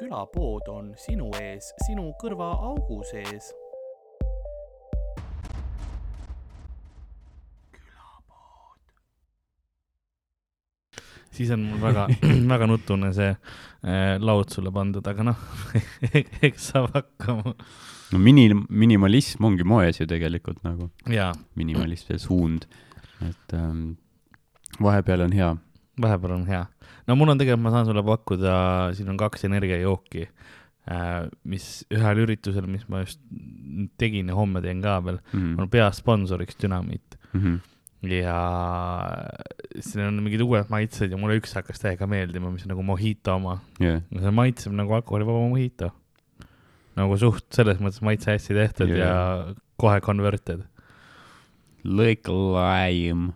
külapood on sinu ees, sinu kõrvaaugu sees. siis on mul väga, väga nutune see äh, laud sulle pandud, aga noh eks saab hakkama. no mini, minimalism ongi moes ju tegelikult nagu, jaa, minimalism, see suund, et ähm, vahepeal on hea. Vahepeal on hea. no mul on tegelikult, ma saan sulle pakkuda, siin on kaks energiajooki äh,, mis ühel üritusel, mis ma just tegin ja homme teen ka veel mm -hmm. on peasponsoriks Dünamiit Mm -hmm. ja siin on mingid uued maitsed ja mulle üks hakkas täiega meeldima, mis on nagu mojito oma. yeah. see maitseb nagu alkoholivaba mojito. nagu suht selles mõttes maitse hästi tehtud yeah. ja kohe converted. Like lime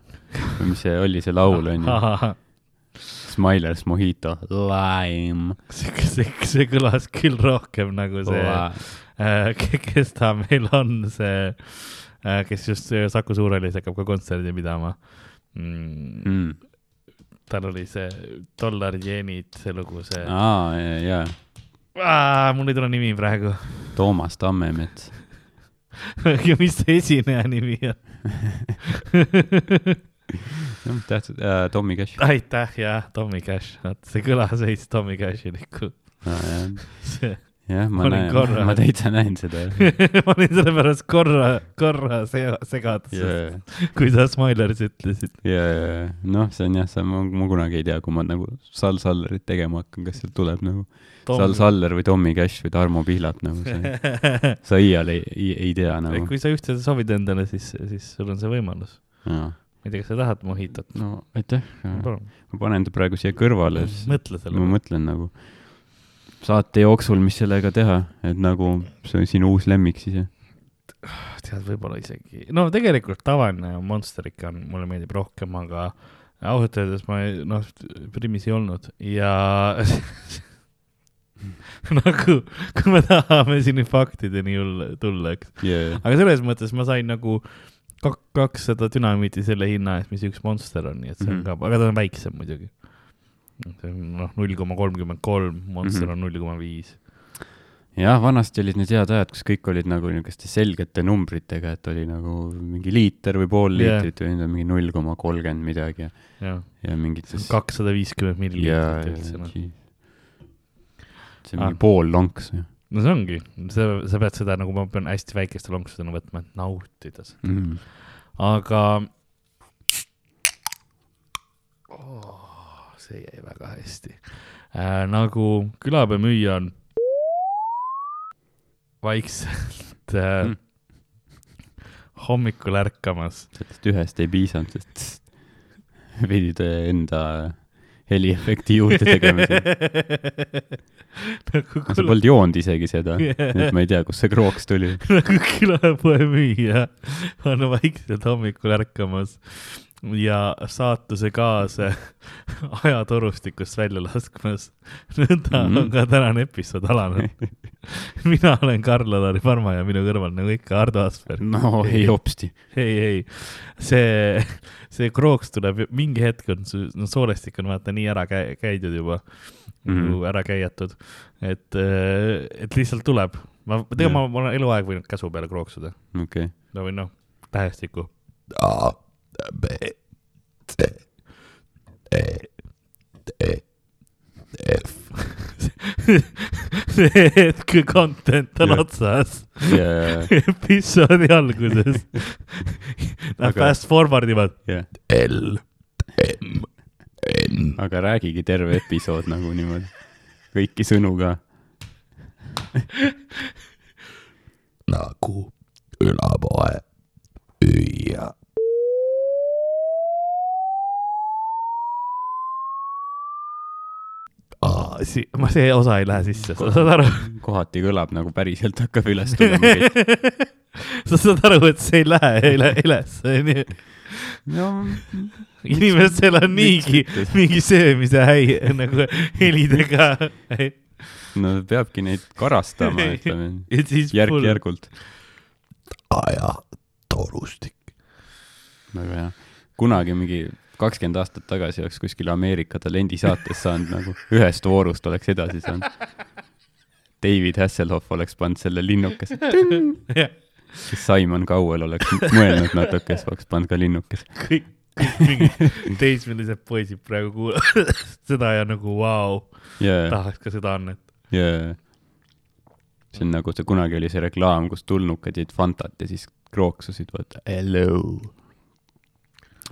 või mis see oli, see laul on ju, Smilers Mojito, lime. see, see, see kõlas küll rohkem nagu see äh,, kes ta meil on, see äh,, kes just äh, Saku Suurhallis hakkab ka kontserdi pidama mm,. Mm. tal oli see Dollar Jenid, see lugu, see aa, jaa, ah,, mul ei tule nimi praegu. Toomas Tammemets ja mis see esineja nimi on? jah, tähtsad äh,, Tommy Cash aitäh, jah, Tommy Cash, vot see kõlas veits Tommy Cashiliku. ah,. jah, jah, Ma näen korra-, ma täitsa näen seda ma olin sellepärast korra, korra sega- segaduses yeah., kui sa Smilers ütlesid. ja, ja, noh, see on jah, see ma, ma kunagi ei tea, kui ma nagu Sal Sallerit tegema hakkan, kas sealt tuleb nagu Sal Saller või Tommy Cash või Tarmo Pihlap nagu see, sa iial ei, ei, ei tea nagu. kui sa ühte soovid endale, siis, siis sul on see võimalus. no ma ei tea, kas sa tahad mohitot? aitäh, palun, ma panen ta praegu siia kõrvale, mõtle selle ma. mõtlen nagu saate jooksul, mis sellega teha, et nagu see on sinu uus lemmik siis jah? tead, võib-olla isegi, no tegelikult tavaline Monster ikka on, mulle meeldib rohkem, aga ausalt öeldes ma ei- noh, Primis ei olnud ja nagu, kui me tahame siin faktideni tulla, eks. yeah.. aga selles mõttes ma sain nagu kak-, kakssada dünamiiti selle hinna eest, mis üks Monster on, nii et see on Mhm. ka, aga ta on väiksem muidugi. see on noh, null koma kolmkümmend kolm, Monster Mhm. on null koma viis. jah, vanasti olid need head ajad, kus kõik olid nagu niisuguste selgete numbritega, et oli nagu mingi liiter või pool Jah. liitrit või mingi null koma kolmkümmend midagi ja, jah, ja mingites kakssada viiskümmend milliliitrit üldse, noh. see on Ah. mingi pool lonks ju no see ongi, sa, sa pead seda nagu, ma pean hästi väikeste lonksudena võtma, et nautida seda. mm.. aga oh,. see jäi väga hästi äh,. nagu külapea müüja on vaikselt äh, Mm. hommikul ärkamas. sellest ühest ei piisanud, sest pidid enda heliefekti juurde tegema. nagu sa polnud joonud isegi seda, nii et ma ei tea, kust see krooks tuli. nagu külapoe müüja on vaikselt hommikul ärkamas ja saatuse kaase ajatorustikust välja laskmas. nõnda Mhm. on ka tänane episood alanud. mina olen Karl-Alari Parma ja minu kõrval nagu ikka Ardo Asperg. no ei hopsti. ei, ei, see, see krooks tuleb, mingi hetk on no soolestik on vaata nii ära käi-, käidud juba mm. -hmm. ära käiatud, et, et lihtsalt tuleb. ma, tegelikult ma, ma olen eluaeg võinud käsu peale krooksuda, okei. no või noh, tähestikku. A, B, C, D, F. see hetk, kui content on otsas, ja, episoodi alguses. Nad Aga- fast forward ivad, ja, L, M, N, aga räägigi terve episood nagu niimoodi, kõiki sõnu ka. nagu külapoe müüja. si-, ma see osa ei lähe sisse, sa saad aru? kohati kõlab nagu päriselt hakkab üles tulema kõik. sa saad aru, et see ei lähe, ei lähe üles, onju. no inimestel on niigi mingi söömise häi-, nagu helidega. no peabki neid karastama, ütleme järk-järgult. ajatorustik. väga hea. kunagi mingi kakskümmend aastat tagasi oleks kuskil Ameerika talendisaates saanud nagu ühest voorust oleks edasi saanud. David Hasselhoff oleks pannud selle linnukese, Simon Cowell oleks mõelnud natuke, siis oleks pannud ka linnukese. kõik, kõik mingid teismelised poisid praegu kuulavad seda ja nagu vau wow,, jaa, tahaks ka seda annet. jaa. see on nagu see, kunagi oli see reklaam, kus tulnukad jõid Fantat ja siis krooksusid, vaata, hello.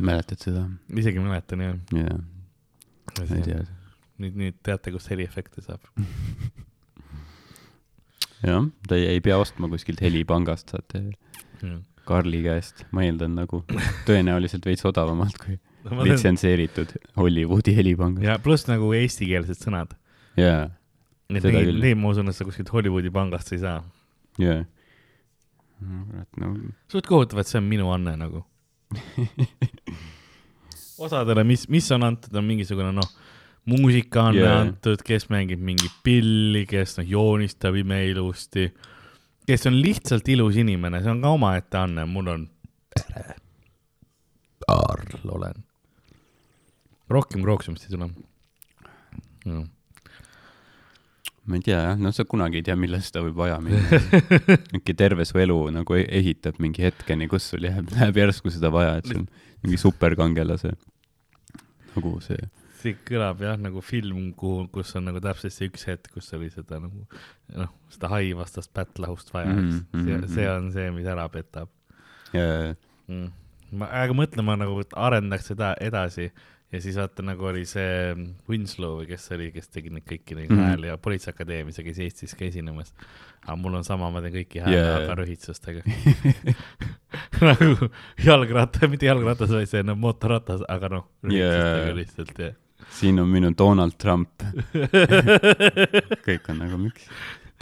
Mäletad seda? isegi mäletan jah. jaa, ma ei tea. nüüd, nüüd teate, kust heliefekte saab. jah, te ei pea ostma kuskilt helipangast, saate Karli käest, ma eeldan nagu tõenäoliselt veits odavamalt kui litsenseeritud Hollywoodi helipangast. ja pluss nagu eestikeelsed sõnad. jaa, neid neid ma usun, et sa kuskilt Hollywoodi pangast ei saa. jaa. kurat, no suht kohutav, et see on minu anne nagu. osadele, mis, mis on antud, on mingisugune noh, muusikaanne Jaa. yeah. antud, kes mängib mingit pilli, kes noh, joonistab imeilusti, kes on lihtsalt ilus inimene, see on ka omaette anne, mul on pere. Karl olen. rohkem krooksumist ei tule no.. Ma ei tea jah, no sa kunagi ei tea, millal seda võib vaja minna. äkki terve su elu nagu e- ehitab mingi hetkeni, kus sul jääb, läheb järsku seda vaja, et sul mingi superkangelase nagu see. see kõlab jah nagu film, kuhu, kus on nagu täpselt see üks hetk, kus oli seda nagu noh, seda haivastast pättlahust vaja mm, -hmm. see mhm,, see on see, mis ära petab ja mm.. ma, aga mõtle, ma nagu arendaks seda edasi ja siis vaata nagu oli see Winslow või kes see oli, kes tegi neid kõiki neid mm hääli ja Politseiakadeemias ja käis Eestis ka esinemas. aga mul on sama, ma teen kõiki hääle yeah., aga rühitsustega nagu jalgratta, mitte jalgratas, vaid see on mootorratas, aga noh, rühitsustega Jaa. lihtsalt ja siin on minu Donald Trump. kõik on nagu, miks?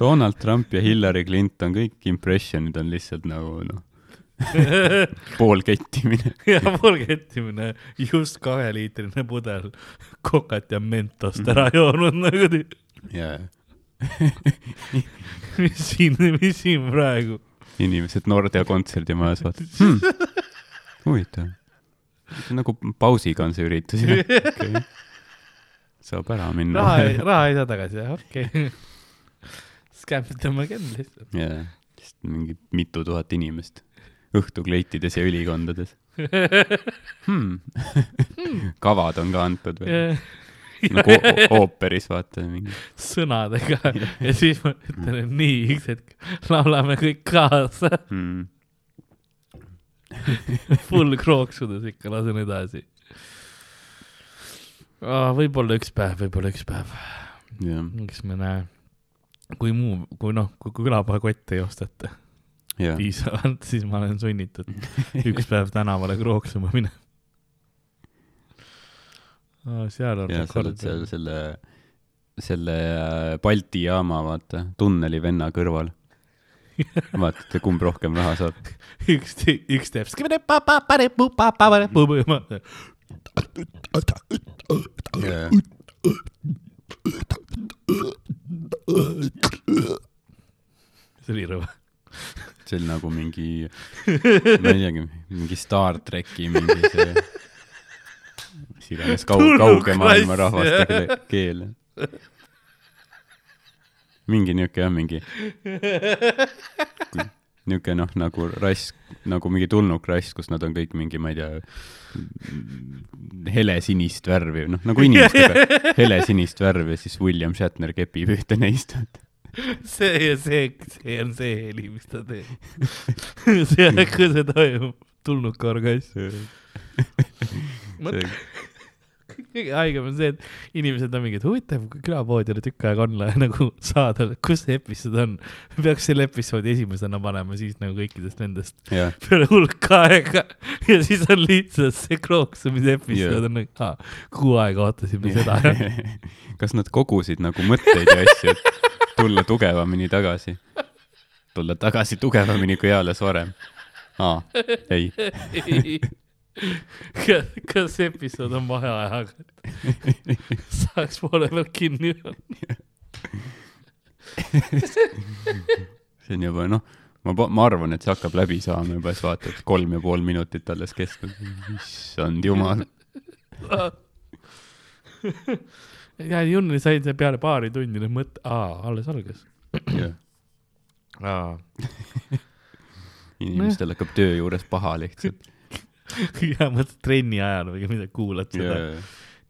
Donald Trump ja Hillary Clinton, kõik impressionid on lihtsalt nagu noh, poolkettimine. ja poolkettimine, just kaheliitrine pudel kokat ja mentost ära joonud nagu, ja mis siin, mis siin praegu. inimesed Nordea kontserdimajas vaatavad hmm,. huvitav. nagu pausiga on see üritus jah okay.. saab ära minna. raha, raha ei saa tagasi, okei okay.. skämmitame küll lihtsalt. jaa, lihtsalt mingi mitu tuhat inimest õhtukleitides ja ülikondades hmm.. kavad on ka antud veel, nagu ooperis vaata mingi. sõnadega ja siis ma ütlen, et nii, üks hetk laulame kõik kaasa, Hmm. full krooksudes ikka lasen edasi. võib-olla üks päev, võib-olla üks päev, jah, eks me näe. kui muu, kui noh, kui külapakotte ei osteta jah, piisavalt, siis ma olen sunnitud üks päev tänavale krooksuma minema. seal on ja oled seal selle, selle äh, Balti jaama, vaata, tunneli venna kõrval. vaatate, kumb rohkem raha saab. üks, üks teeb. see oli rõve. See on nagu mingi, ma ei teagi, mingi Star tracki mingi see, mis iganes kau-, kauge maailma rahvaste keel. mingi niuke jah, mingi niuke noh, nagu rass, nagu mingi tulnukrass, kus nad on kõik mingi, ma ei tea, helesinist värvi, noh nagu inimestega, helesinist värvi ja siis William Shatner kepib ühte neist. see ja see, see on see heli, mis ta teeb. see, kui see toimub, tulnuka orgasm. kõige haigem on see, et inimesed on mingid huvitav, kui külapoodile tükk aega on nagu saada, kus see episood on. peaks selle episoodi esimesena panema, siis nagu kõikidest nendest jah, peale hulka aega ja siis on lihtsalt see krooksumise episood Jaa. on nagu, aa, kuu aega ootasime seda. kas nad kogusid nagu mõtteid ja asju, tulla tugevamini tagasi? tulla tagasi tugevamini kui eales varem? aa, ei. kas, kas episood on vaheajaga? saaks poole peal kinni panna. see on juba noh, ma, ma arvan, et see hakkab läbi saama juba, siis vaatad kolm ja pool minutit alles kestnud. issand jumal. ja Junni sai see peale paari tundi nüüd mõte, aa, alles algas. jah, aa, inimestel hakkab töö juures paha lihtsalt. ja mõtled trenni ajal või midagi, kuulad seda jaa,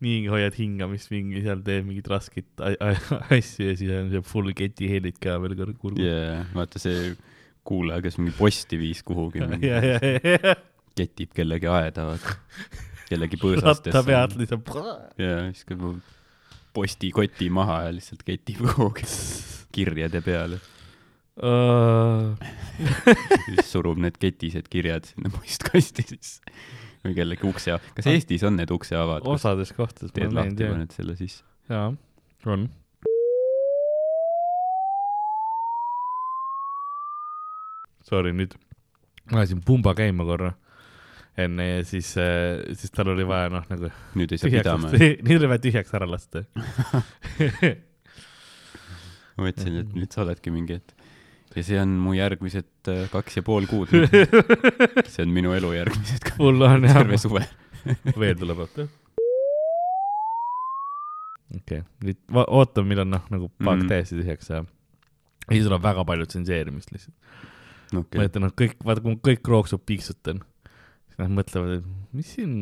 nii hoiad hingamist mingi seal teed mingit rasket asju ja siis on see full keti helid ka veel kõrg kurgu. jaa, vaata see kuulaja, kes mingi posti viis kuhugi, ketib kellegi aeda, vaata. kellegi ratta põõsastesse. pealt lihtsalt. jaa, viskab postikoti maha ja lihtsalt ketib kuhugi kirjade peale. siis surub need ketised kirjad sinna postkasti sisse. või kellegi ukse, kas Eestis on need ukseavad? osades kohtades teed lahti, paned selle sisse. jaa, on. Sorry, nüüd ma ajasin pumba käima korra enne ja siis, siis tal oli vaja noh, nagu nüüd ei saa pidama nüüd oli vaja tühjaks ära lasta. ma mõtlesin, et nüüd sa oledki mingi, et ja see on mu järgmised äh, kaks ja pool kuud. see on minu elu järgmised mul on jah terve, suve. veel tuleb oota. okei okay., nüüd ootame, millal noh, nagu paak Mhm. täiesti tühjaks saab. ja siis tuleb väga palju tsenseerimist lihtsalt. ma okei, ütlen, noh, kõik, vaata, kui ma kõik rooksub piiksutan, nad mõtlevad, et mis siin,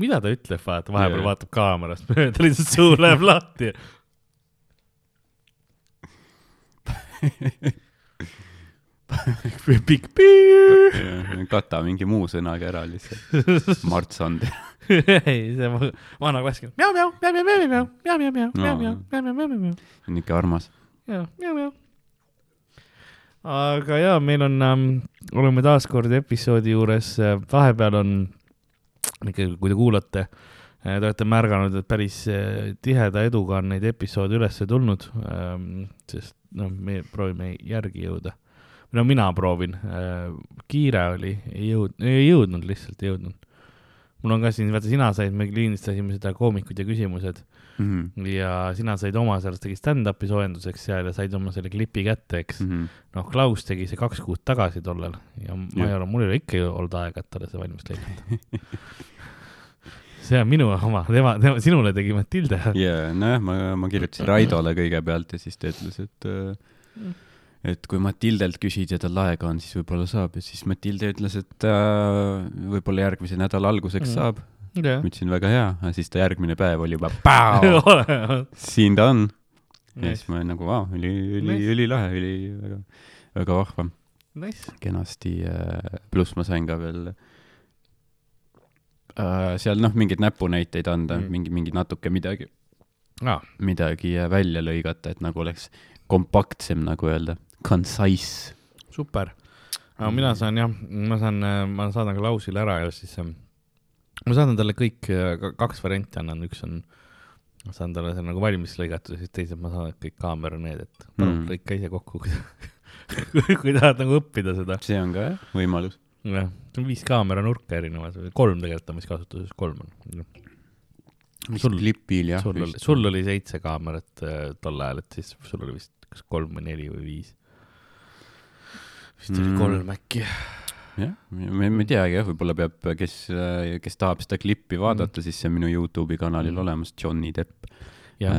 mida ta ütleb, vaata, vahepeal yeah. vaatab kaamerast mööda, lihtsalt suu läheb lahti. pikk piir. kata mingi muu sõnaga ära lihtsalt. Mart Sander. ei, see va- vana klassik, mjau-mjau, mjau-mjau-mjau-mjau, mjau-mjau-mjau, No. mjau-mjau, mjau-mjau-mjau-mjau. on ikka armas. ja, mjau-mjau. Aga ja meil on ähm,, oleme taas kord episoodi juures, vahepeal on ikkagi, kui te kuulate, te olete märganud, et päris äh, tiheda eduga on neid episoode üles tulnud ähm,, sest noh, me proovime järgi jõuda. no mina proovin äh,, kiire oli, ei jõud-, ei jõudnud lihtsalt, ei jõudnud. mul on ka siin, vaata sina said, me lindistasime seda koomikud ja küsimused Mhm. ja sina said oma sellest tegi stand-up'i soojenduseks seal ja said oma selle klipi kätte, eks. Mhm. noh, Klaus tegi see kaks kuud tagasi tollal ja ma Jah. ei ole, mul ei ole ikka olnud aega, et talle see valmis lõigata. see on minu oma, tema, tema, sinule tegi Matilde. jaa, nojah, ma, ma kirjutasin Raidole kõigepealt ja siis ta ütles, et äh, et kui Matildelt küsid ja tal aega on, siis võib-olla saab ja siis Matilde ütles, et äh, võib-olla järgmise nädala alguseks Mhm. saab. Jah ma, ütlesin väga hea, aga siis ta järgmine päev oli juba päo, siin ta on. ja siis ma olin nagu vau, üli, üli Nice., ülilahe, üli väga, väga vahva, nice. kenasti. pluss ma sain ka veel äh, seal noh, mingeid näpunäiteid anda Mm. mingi, mingi natuke midagi, aa, midagi äh, välja lõigata, et nagu oleks kompaktsem nagu öelda, concise. super. aga mina saan jah, ma saan, ma saadan Klausile ära ja siis ähm, ma saadan talle kõik, kaks varianti annan, üks on, ma saan talle see nagu valmis lõigatud ja siis teised ma saadan kõik kaamera need, et palun Mm. mm. lõika ise kokku, kui tahad nagu õppida seda. see on ka jah, võimalus. jah, see on viis kaamera nurka erinevad, kolm tegelikult on vist kasutuses, kolm on. Sul- klipil jah. sul oli, sul oli seitse kaamerat äh, tol ajal, et siis sul oli vist kas kolm või neli või viis. vist oli Mm. kolm äkki. jah, ma ei teagi jah, võib-olla peab, kes, kes tahab seda klippi vaadata mm., siis see on minu Youtube'i kanalil Mm. olemas, Johnny Depp. ja,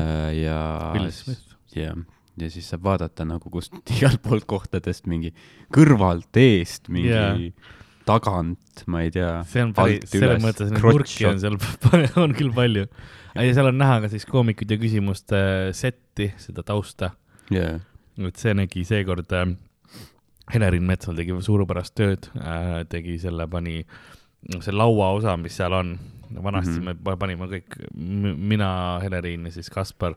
Will Smith. ja, ja siis saab vaadata nagu kust igalt poolt kohtadest mingi kõrvalt, eest, mingi yeah. tagant, ma ei tea. see on päris, selles mõttes neid nurki on seal, on küll palju. ja seal on näha ka siis koomikuid ja küsimuste setti, seda tausta. jaa, et see nägi seekord äh,, Helerin Metsal tegi suurepärast tööd äh,, tegi selle, pani see lauaosa, mis seal on, vanasti mm. -hmm. me pa- panime kõik, mina, Helerin ja siis Kaspar,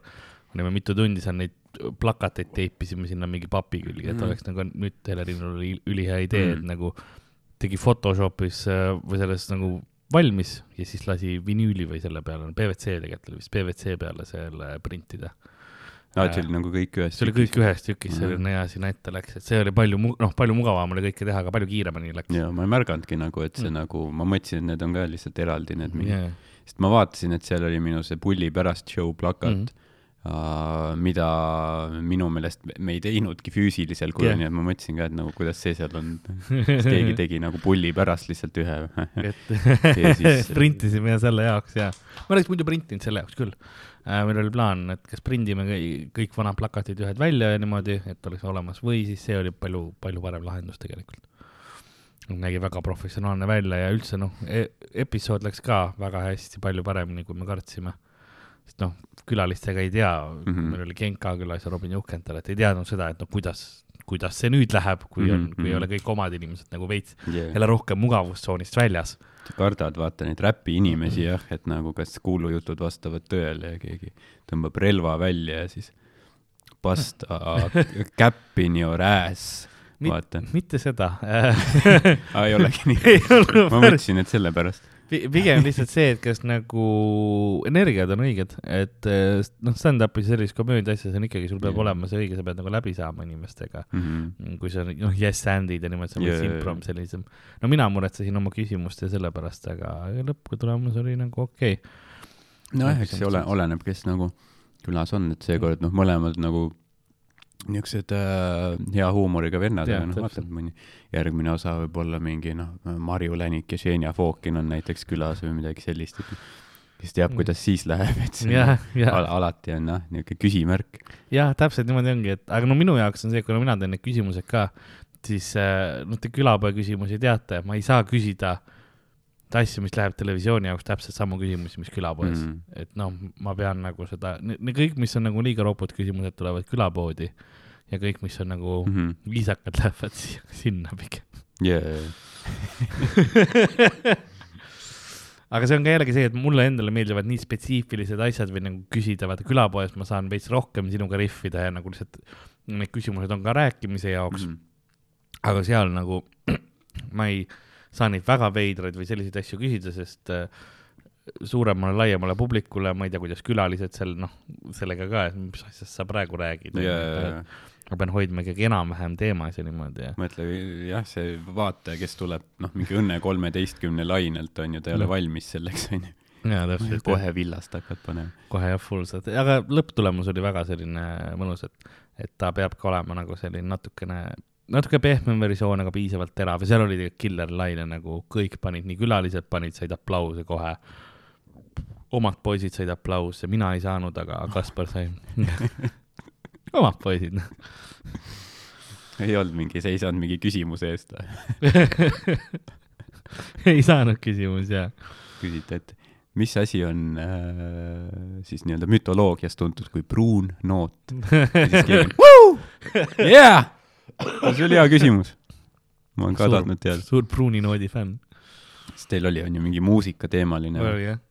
panime mitu tundi seal neid plakateid teipisime sinna mingi papi külge, et Mhm. oleks nagu nüüd Helerinil oli ülihea idee, et Mhm. nagu tegi Photoshopis äh, või selles nagu valmis ja siis lasi vinüüli või selle peale, PVC tegelikult oli vist PVC peale selle printida aa, et see oli nagu kõik ühes see oli kõik ühes tükis, see oli Mhm. hea sinna ette läks, et see oli palju noh, palju mugavam oli kõike teha, aga palju kiiremini läks. jaa, ma ei märganudki nagu, et see Mm. nagu, ma mõtlesin, et need on ka lihtsalt eraldi need mingid Yeah. sest ma vaatasin, et seal oli minu see Pulli pärast show plakat mm, -hmm. mida minu meelest me ei teinudki füüsilisel kujul yeah., nii et ma mõtlesin ka, et nagu kuidas see seal on, kas keegi tegi nagu pulli pärast lihtsalt ühe et Ja siis- printisime selle jaoks ja ma oleks muidu printinud selle jaoks küll. Meil oli plaan, et kas prindime kõik, vanad plakatid ühed välja ja niimoodi, et oleks olemas või siis see oli palju, palju parem lahendus tegelikult. nägi väga professionaalne välja ja üldse noh e, episood läks ka väga hästi, palju paremini, kui me kartsime. sest noh, külalistega ei tea mm. -hmm. meil oli Genka külas ja Robin Juhkental, et ei teadnud seda, et noh, kuidas, kuidas see nüüd läheb, kui on mm, -hmm. kui ei mhm. ole kõik omad inimesed nagu veits yeah.. jälle rohkem mugavustsoonist väljas. Kardad vaata neid räpi inimesi jah, et nagu kas kuulujutud vastavad tõele ja keegi tõmbab relva välja ja siis pasta cap in your ass, vaata. mitte seda ei olegi nii ma mõtlesin, et sellepärast. Pigem lihtsalt see, et kas nagu energiad on õiged, et eh, noh, stand-up'is sellises komöödia asjas on ikkagi, sul peab Jah. olema see õige, sa pead nagu läbi saama inimestega. Mhm. kui sa noh, yes and'id ja niimoodi, sa Jaa, võid jaa, improm jaa. sellisem. no mina muretsesin oma küsimuste sellepärast, aga lõpptulemus oli nagu okei okay.. nojah, eks see ole, oleneb, kes nagu külas on, et seekord noh, mõlemad nagu niisugused äh, hea huumoriga vennad, aga noh, vaatad mõni järgmine osa võib olla mingi noh, Marju Länik ja Xenia Fokin on näiteks külas või midagi sellist, et kes teab, kuidas siis läheb, et see jah, al jah, alati on noh, niisugune küsimärk. jah, täpselt niimoodi ongi, et aga no minu jaoks on see, kuna mina teen need küsimused ka, siis äh, noh, te külapoe küsimusi teate, ma ei saa küsida asju, mis läheb televisiooni jaoks täpselt samu küsimusi, mis külapoes mm.. Mhm. et noh, ma pean nagu seda, kõik, mis on nagu liiga ropud küsimused, tulevad külapoodi ja kõik, mis on nagu mm. Mhm. viisakad, lähevad sinna pigem. jaa, aga see on ka jällegi see, et mulle endale meeldivad nii spetsiifilised asjad või nagu küsida, vaata külapoes ma saan veits rohkem sinuga rihvida ja nagu lihtsalt need küsimused on ka rääkimise jaoks mm., aga seal nagu ma ei saa neid väga veidraid või selliseid asju küsida, sest äh, suuremale, laiemale publikule, ma ei tea, kuidas külalised seal noh, sellega ka, et mis asjast sa praegu räägid jaa, ma pean hoidma ikkagi enam-vähem teemas ja niimoodi ja mõtle jah, see vaataja, kes tuleb noh, mingi Õnne kolmeteistkümne lainelt on ju, ta ei ole valmis selleks on ju. ja täpselt. kohe villast hakkad panema. kohe jah, full set, aga lõpptulemus oli väga selline mõnus, et, et ta peabki olema nagu selline natukene, natuke pehmem versioon, aga piisavalt terav ja seal oli tegelikult killer laine nagu kõik panid, nii külalised panid, said aplause kohe. omad poisid said aplause, mina ei saanud, aga Kaspar sai. omad poisid. ei olnud mingi, sa ei saanud mingi küsimuse eest või? ei saanud küsimus ja küsite, et mis asi on äh, siis nii-öelda mütoloogias tuntud kui pruun noot? ja siis keegi jaa, see oli hea küsimus. ma olen ka tahtnud teada, suur pruuninoodi fänn. sest teil oli, on ju mingi muusikateemaline. oli jah,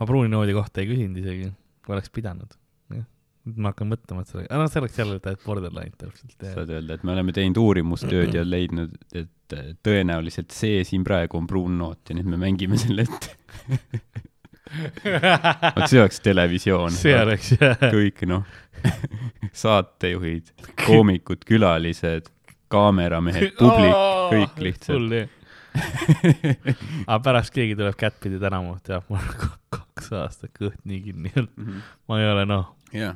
ma pruuninoodi kohta ei küsinud isegi, oleks pidanud. nüüd ma hakkan mõtlema, et see, no see oleks jälle täiesti borderline täpselt. saad öelda, et me oleme teinud uurimustööd ja leidnud, et tõenäoliselt see siin praegu on pruun noot ja nüüd me mängime selle ette. vot see oleks televisioon. see oleks jah, kõik noh, saatejuhid, koomikud, külalised, kaameramehed, publik, kõik lihtsalt. aga pärast keegi tuleb kättpidi tänama, teab, mul on kaks aastat kõht nii kinni olnud. ma ei ole noh, jah,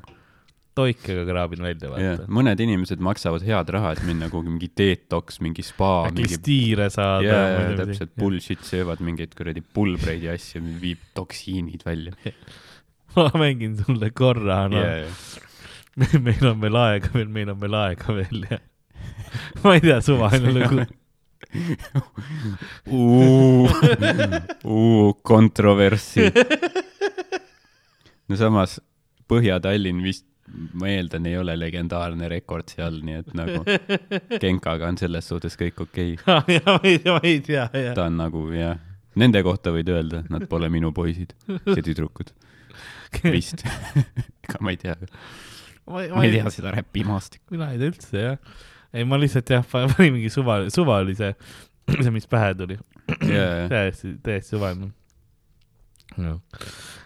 toikega kraabin välja vaata. mõned inimesed maksavad head raha, et minna kuhugi mingi detox, mingi spa, mingi klistiire saada. jaa, jaa, täpselt, bullshit, söövad mingeid kuradi pulbreid ja asju, viib toksiinid välja. ma mängin sulle korra, noh jaa, jaa, meil on veel aega veel, meil on veel aega veel ja ma ei tea, suvaline lugu. kontroverssi. no samas Põhja-Tallinn vist, ma eeldan, ei ole legendaarne rekord seal, nii et nagu Genkaga on selles suhtes kõik okei okay.. ja ma ei tea, jah. ta on nagu jah, nende kohta võid öelda, nad pole minu poisid ja tüdrukud. vist. ega ma ei tea, ma ei tea seda räpimaastikku. mina ei tea üldse jah. ei, ma lihtsalt jah, panin mingi suva, suva oli see, see, mis pähe tuli. jaa, täiesti, täiesti suvaline no..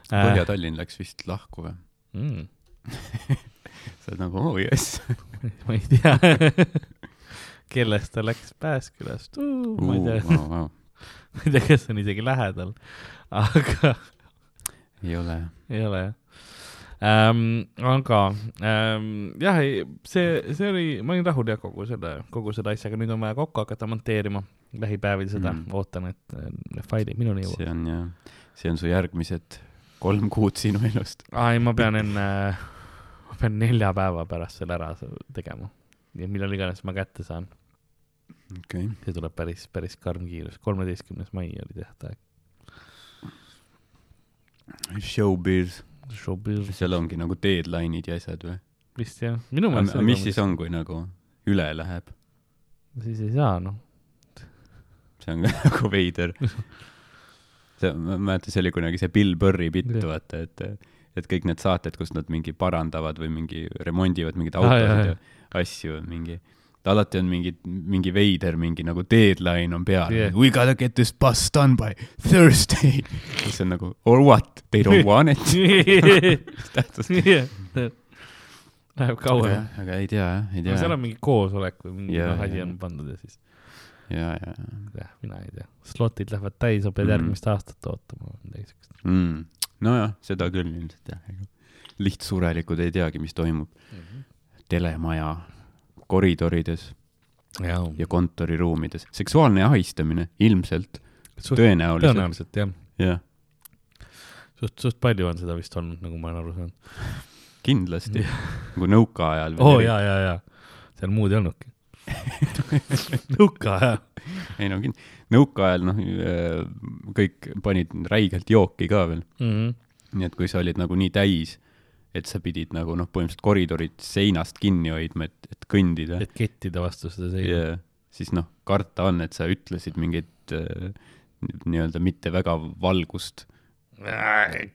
Põhja-Tallinn läks vist lahku või? mm,. sa oled nagu, oh, jess. ma ei tea, kellest ta läks Pääskülast uh, ma ei tea, ma ei tea, kes on isegi lähedal, aga ei ole. ei ole jah ähm,. aga ähm, jah, see, see oli, ma olin rahul jah kogu selle, kogu selle asjaga, nüüd on vaja kokku hakata monteerima lähipäevil seda Mm. ootan, et äh, failid minuni jõuavad. see on jah, see on su järgmised kolm kuud sinu elust. aa ei, ma pean enne, ma pean nelja päeva pärast selle ära tegema. et millal iganes ma kätte saan, okay.. see tuleb päris, päris karm kiirus, kolmeteistkümnes mai oli tähtaeg. Showbiz, Showbiz seal ongi nagu deadline'id ja asjad või? vist jah, minu meelest. mis siis? on, kui nagu üle läheb? siis ei saa noh. see on ka nagu veider. see, ma mäletan, see oli kunagi see Bill Burri bitt, vaata, et, et kõik need saated, kus nad mingi parandavad või mingi remondivad mingeid autosid jah. ja asju, mingi, alati on mingi, mingi veider, mingi nagu deadline on peal yeah.. We gotta get this bus done by Thursday. see on nagu or what, they don't want it. mis tähtsust? Läheb kauem. aga ei tea jah, ei tea. seal on mingi koosolek või mingi Jaa, noh, asi on pandud ja siis, ja, ja, jah, mina ei tea. slotid lähevad täis, sa pead Mm. järgmist aastat ootama. midagi siukest. mm.. nojah, seda küll ilmselt jah, lihtsurelikud ei teagi, mis toimub telemaja koridorides jaa, ja kontoriruumides. seksuaalne ahistamine ilmselt, tõenäoliselt, tõenäoliselt jah. jah, suht, suht palju on seda vist olnud, nagu ma olen aru saanud. kindlasti. nagu nõukaajal. oo oh, jaa, jaa, jaa. seal muud ei olnudki. nuka jah. ei no kind-, nõukaajal noh, kõik panid räigelt jooki ka veel. Mhm. nii et kui sa olid nagu nii täis, et sa pidid nagu noh, põhimõtteliselt koridorid seinast kinni hoidma, et, et kõndida. et kettida vastu seda seina. ja siis noh, karta on, et sa ütlesid mingit äh, nii-öelda mitte väga valgust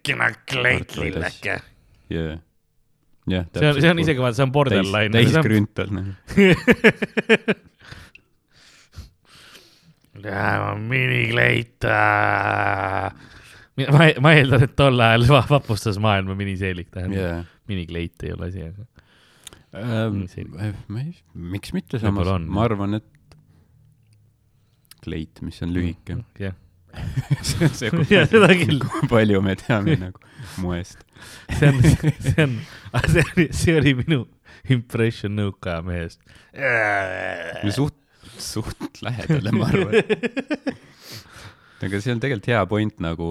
kena kleit lilleke. ja, jah. see on, see on isegi vaata, see on borderline. täis krüntal nagu. minikleit. ma, ma eeldan, et tol ajal va- vapustas maailma miniseelik, tähendab yeah. minikleit ei ole asi, aga Ähm, miks mitte samas ma arvan, et kleit, mis on lühike. jah, see on see, Jaa, seda küll. kui palju me teame nagu moest. see on, see on, see oli, see oli minu impression nõukaaja mehest. suht, suht lähedale, ma arvan. aga see on tegelikult hea point nagu,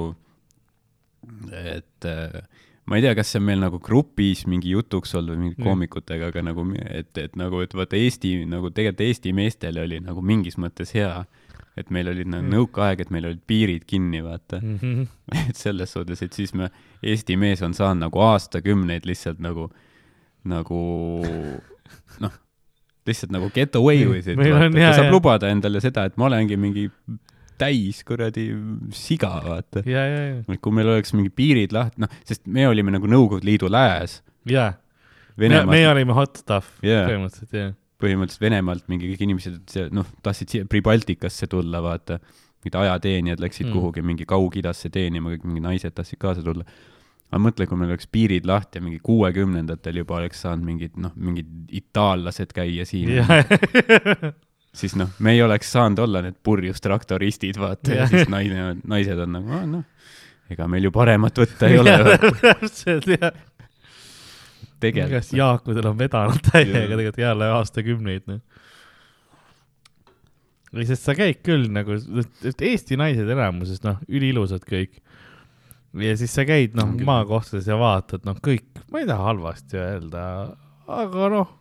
et äh, ma ei tea, kas see on meil nagu grupis mingi jutuks olnud või mingi Mm. koomikutega, aga nagu, et, et nagu, et vaata Eesti nagu tegelikult Eesti meestel oli nagu mingis mõttes hea, et meil olid nagu Mm. nõukaaeg, et meil olid piirid kinni, vaata. Mhm. et selles suhtes, et siis me, Eesti mees on saanud nagu aastakümneid lihtsalt nagu, nagu noh, lihtsalt nagu get away with it, vaata, ta saab hea- lubada endale seda, et ma olengi mingi täis kuradi siga, vaata. ja, ja, ja, kui meil oleks mingi piirid lahti, noh, sest me olime nagu Nõukogude Liidu lääs. ja, me, Venemaast meie olime hot stuff Jaa. põhimõtteliselt, jah. põhimõtteliselt Venemaalt mingi kõik inimesed, noh, tahtsid siia Pribaltikasse tulla, vaata. mingid ajateenijad läksid mm. kuhugi mingi Kaug-Idasse teenima, kõik mingid naised tahtsid kaasa tulla. Aga mõtle, kui meil oleks piirid lahti ja mingi kuuekümnendatel juba oleks saanud mingid, noh, mingid itaallased käia siin, siis noh, me ei oleks saanud olla need purjus traktoristid, vaata, ja siis naine, naised on nagu, noh, ega meil ju paremat võtta ei ole, täpselt, jah. tegelikult. Jaakudel on vedanud täiega tegelikult jälle aastakümneid, noh. või sest sa käid küll nagu, Eesti naised enamuses, noh, üliilusad kõik. Ja siis sa käid, noh maakohtades ja vaatad, noh, kõik, ma ei taha halvasti öelda, aga noh,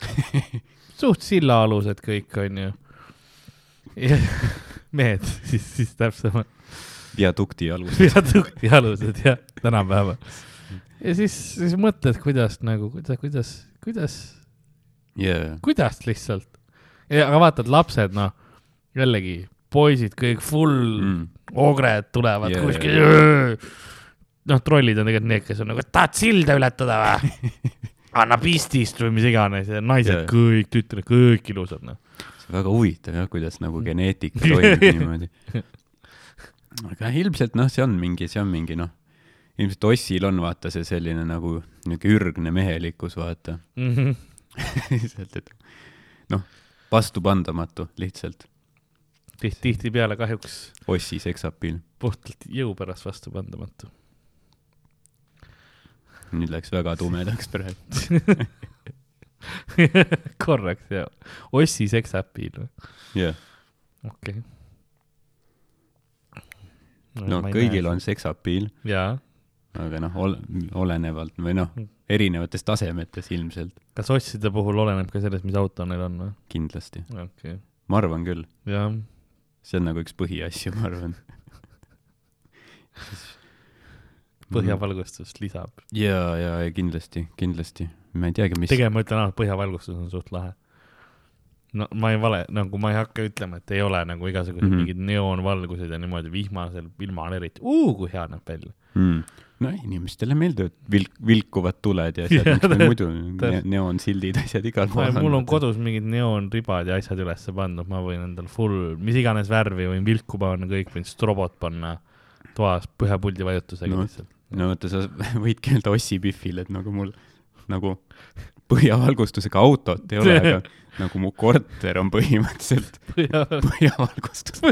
suht sillaalused kõik, onju. mehed, siis, siis täpsemalt. viadukti alus. viadukti alused jah, tänapäeval. ja siis, siis mõtled, kuidas nagu, kuidas, kuidas, kuidas, jaa, kuidas lihtsalt. aga vaatad, lapsed, noh, jällegi poisid kõik full mm. Ogred tulevad yeah, kuskil. noh, trollid on tegelikult need, kes on nagu, tahad silda ületada või? anna pistist või mis iganes ja naised yeah. kõik, tütred kõik ilusad, noh. väga huvitav jah, kuidas nagu geneetika toimib niimoodi. aga ilmselt noh, see on mingi, see on mingi noh, ilmselt Ossil on vaata see selline nagu niisugune ürgne mehelikkus, vaata. Mhm. lihtsalt, et noh, vastupandamatu lihtsalt tihti, tihtipeale kahjuks Ossi seksapil. puhtalt jõu pärast vastupandamatu. nüüd läks väga tumedaks praegu. korraks ja Ossi seksäpil või? jah, okei no kõigil on seksapiil, aga noh, ol-, olenevalt või noh, erinevates tasemetes ilmselt, kas Osside puhul oleneb ka sellest, mis auto neil on või? kindlasti. okei okay., ma arvan küll, jah, see on nagu üks põhiasju, ma arvan. põhjavalgustus lisab. ja, ja, ja kindlasti, kindlasti. ma ei teagi, mis. tegelikult ma ütlen ausalt, põhjavalgustus on suht lahe. no ma ei vale, nagu ma ei hakka ütlema, et ei ole nagu igasugused mm. -hmm. mingid neoonvalgused ja niimoodi vihmasel ilmal eriti, kui hea näeb välja. mm.. No inimestele meeldivad vilk, vilkuvad tuled ja asjad, miks meil muidu ne neoonsildid, asjad igal pool mul on. kodus mingid neoonribad ja asjad üles pandud, ma võin endal full, mis iganes värvi võin vilku panna, kõik võin strobot panna toas ühe puldi vajutusega No. no. lihtsalt. no vaata, sa võidki öelda Ossi Biffil, et nagu mul nagu põhjavalgustusega autot ei ole, aga nagu mu korter on põhimõtteliselt põhjavalgustus.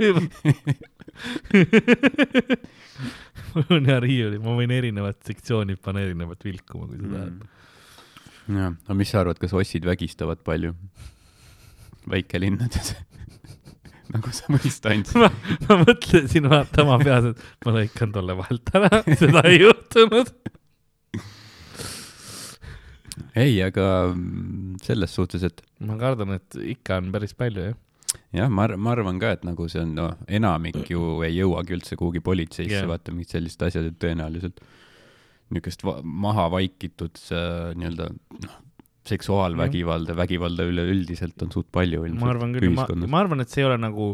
mul on hea riiuli, ma võin erinevad sektsioonid panna erinevat vilkuma, kui sa tahad. jah, aga mis sa arvad, kas ossid vägistavad palju väikelinnades? nagu sa mõista andsid. ma, ma mõtlesin vaata oma peas, et ma lõikan tolle vahelt ära, seda ei juhtunud. ei, aga mm, selles suhtes, et ma kardan, et ikka on päris palju jah. jah, ma ma arvan ka, et nagu see on, noh, enamik ju ei jõuagi üldse kuhugi politseisse yeah., vaata mingid sellised asjad, et tõenäoliselt niisugust va- maha vaikitud see nii-öelda noh, seksuaalvägivalda, vägivalda üleüldiselt on suht palju ilmselt ma arvan küll, ma, ma arvan, et see ei ole nagu,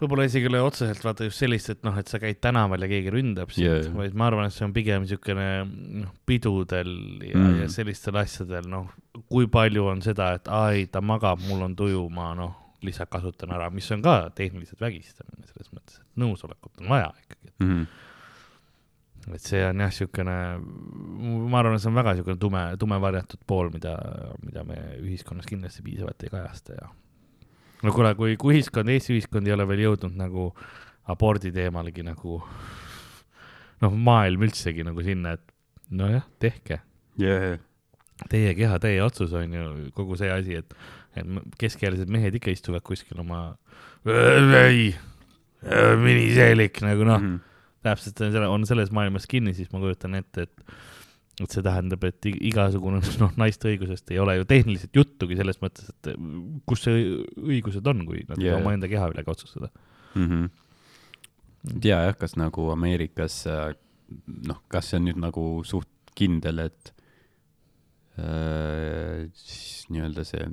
võib-olla isegi ei ole otseselt vaata just sellist, et noh, et sa käid tänaval ja keegi ründab sind yeah. vaid ma arvan, et see on pigem niisugune noh, pidudel ja mm., ja sellistel asjadel, noh, kui palju on seda, et ai, ta magab, mul on tuju, ma noh, lihtsalt kasutan ära, mis on ka tehniliselt vägistamine selles mõttes, et nõusolekut on vaja ikkagi. mm. -hmm. et see on jah, niisugune, ma arvan, et see on väga niisugune tume, tume varjatud pool, mida, mida me ühiskonnas kindlasti piisavalt ei kajasta ja no kuule, kui, kui ühiskond, Eesti ühiskond ei ole veel jõudnud nagu abordi teemalegi nagu noh, maailm üldsegi nagu sinna, et nojah, tehke, yeah. teie keha, teie otsus on ju kogu see asi, et, keskealised mehed ikka istuvad kuskil oma ei, miniseelik nagu noh, mm. -hmm. täpselt on selle, on selles maailmas kinni, siis ma kujutan ette, et et see tähendab, et igasugune noh, naiste õigusest ei ole ju tehniliselt juttugi selles mõttes, et kus see õigused on, kui nad yeah. omaenda keha üle ka otsustada. mm. -hmm. ei tea jah, kas nagu Ameerikas äh, noh, kas see on nüüd nagu suht kindel, et äh, siis nii-öelda see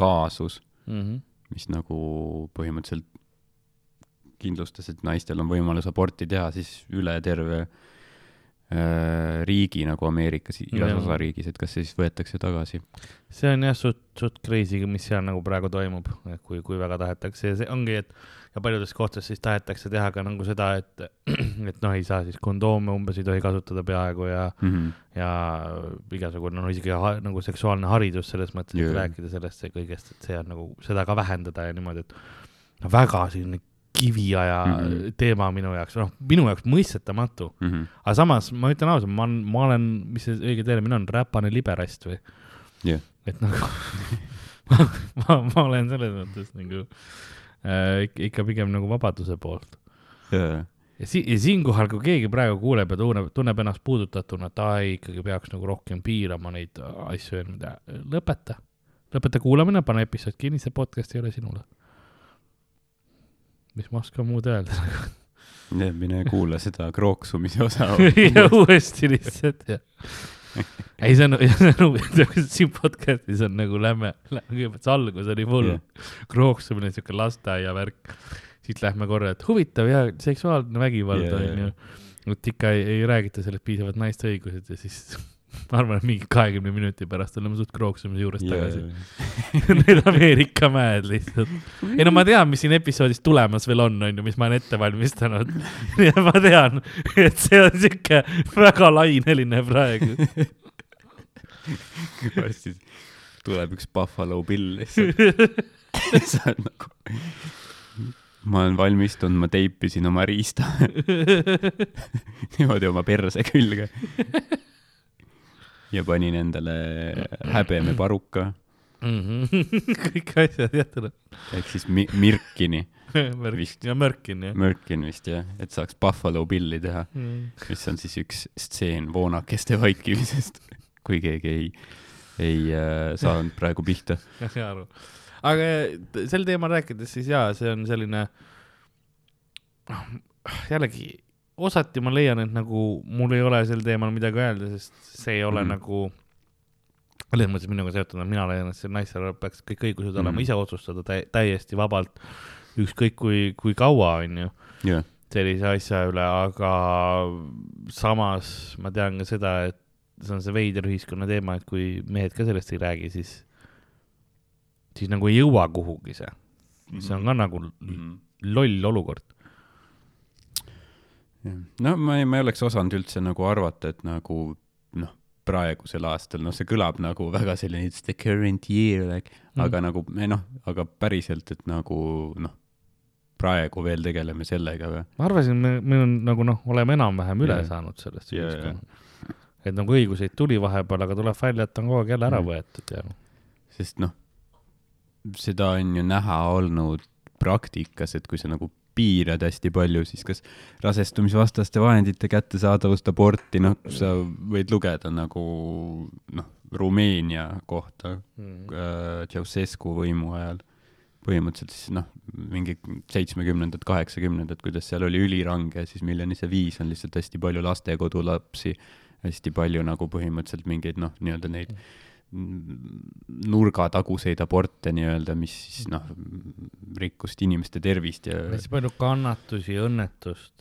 kaasus, Mm -hmm. mis nagu põhimõtteliselt kindlustas, et naistel on võimalus aborti teha, siis üle terve riigi nagu Ameerikas, igas Jah. osariigis, et kas see siis võetakse tagasi? see on jah suht, suht crazy, mis seal nagu praegu toimub, kui, kui väga tahetakse ja see ongi, et ja paljudes kohtades siis tahetakse teha ka nagu seda, et, et noh, ei saa siis kondoome umbes ei tohi kasutada peaaegu ja mm. -hmm. ja igasugune, no isegi ha, nagu seksuaalne haridus selles mõttes yeah., et rääkida sellest kõigest, et see on nagu seda ka vähendada ja niimoodi, et no väga selline kiviaja mm. -hmm. teema minu jaoks, noh, minu jaoks mõistetamatu, Mm -hmm. aga samas ma ütlen ausalt, ma olen, ma olen, mis see õige termin on, räpane liberast või? jah, et nagu ma, ma, ma olen selles mõttes nagu äh, ikka, pigem nagu vabaduse poolt jaa, ja si-, ja siinkohal, kui keegi praegu kuuleb ja tunneb, tunneb ennast puudutatuna, et ai, ikkagi peaks nagu rohkem piirama neid asju mida, lõpeta. lõpeta kuulamine, pane episood kinni, see podcast ei ole sinule. Mis ma oskan muud öelda jah, mine kuula seda krooksumise osa. ja uuesti lihtsalt ja. ei, see on, see on huvitav, siin podcast'is on nagu lähme, kõigepealt see algus oli Jah. yeah. krooksumine, siuke lasteaia värk. siit lähme korra, et huvitav ja seksuaalne vägivald Jaa, on jaa. ju. et ikka ei, ei räägita sellest piisavalt naiste õigused ja siis ma arvan, et mingi kahekümne minuti pärast oleme suht krooksumise juurest tagasi. Need Ameerika mäed lihtsalt. ei no ma tean, mis siin episoodis tulemas veel on, on ju, mis ma olen ette valmistanud. ja ma tean, et see on siuke väga laineline praegu. varsti tuleb üks Buffalo Bill lihtsalt. sa oled nagu, ma olen valmistunud, ma teipisin oma riista niimoodi oma perse külge. Ja panin endale häbemeparuka kõik asjad jätnud. ehk siis mi-, Mirkini, Vist ja Mörkin jah. Mirkin vist jah, et saaks Buffalo Billi teha, mis on siis üks stseen voonakeste vaikimisest, kui keegi ei, ei äh, saanud praegu pihta. ma saan aru. aga t- sel teemal rääkides siis jaa, see on selline, noh, jällegi osati ma leian, et nagu mul ei ole sel teemal midagi öelda, sest see ei ole mm. nagu selles mõttes minuga seotud, mina leian, et see naistel peaks kõik õigused olema Mhm. ise otsustada tä täiesti vabalt, ükskõik kui, kui kaua, onju jah, sellise asja üle, aga samas ma tean ka seda, et see on see veider ühiskonna teema, et kui mehed ka sellest ei räägi, siis, siis nagu ei jõua kuhugi see. see on ka nagu loll olukord. No ma ei, ma ei oleks osanud üldse nagu arvata, et nagu noh, praegusel aastal, noh, see kõlab nagu väga selline it's the current year like mm., aga nagu noh, aga päriselt, et nagu noh, praegu veel tegeleme sellega või? ma arvasin, me, me on nagu noh, oleme enam-vähem üle yeah. saanud sellest Jaa, ühiskonna. et nagu õiguseid tuli vahepeal, aga tuleb välja, et on kogu aeg jälle ära Mm. võetud ja sest noh, seda on ju näha olnud praktikas, et kui sa nagu piirad hästi palju, siis kas rasestumisvastaste vahendite kättesaadavust, aborti, noh, sa võid lugeda nagu noh, Rumeenia kohta mm. äh, Ceausescu võimu ajal, põhimõtteliselt siis noh, mingi seitsmekümnendad, kaheksakümnendad, kuidas seal oli ülirange, siis milleni see viis, on lihtsalt hästi palju lastekodulapsi, hästi palju nagu põhimõtteliselt mingeid noh, nii-öelda neid nurgataguseid aborte nii-öelda, mis siis noh, rikkusid inimeste tervist ja hästi palju kannatusi, õnnetust,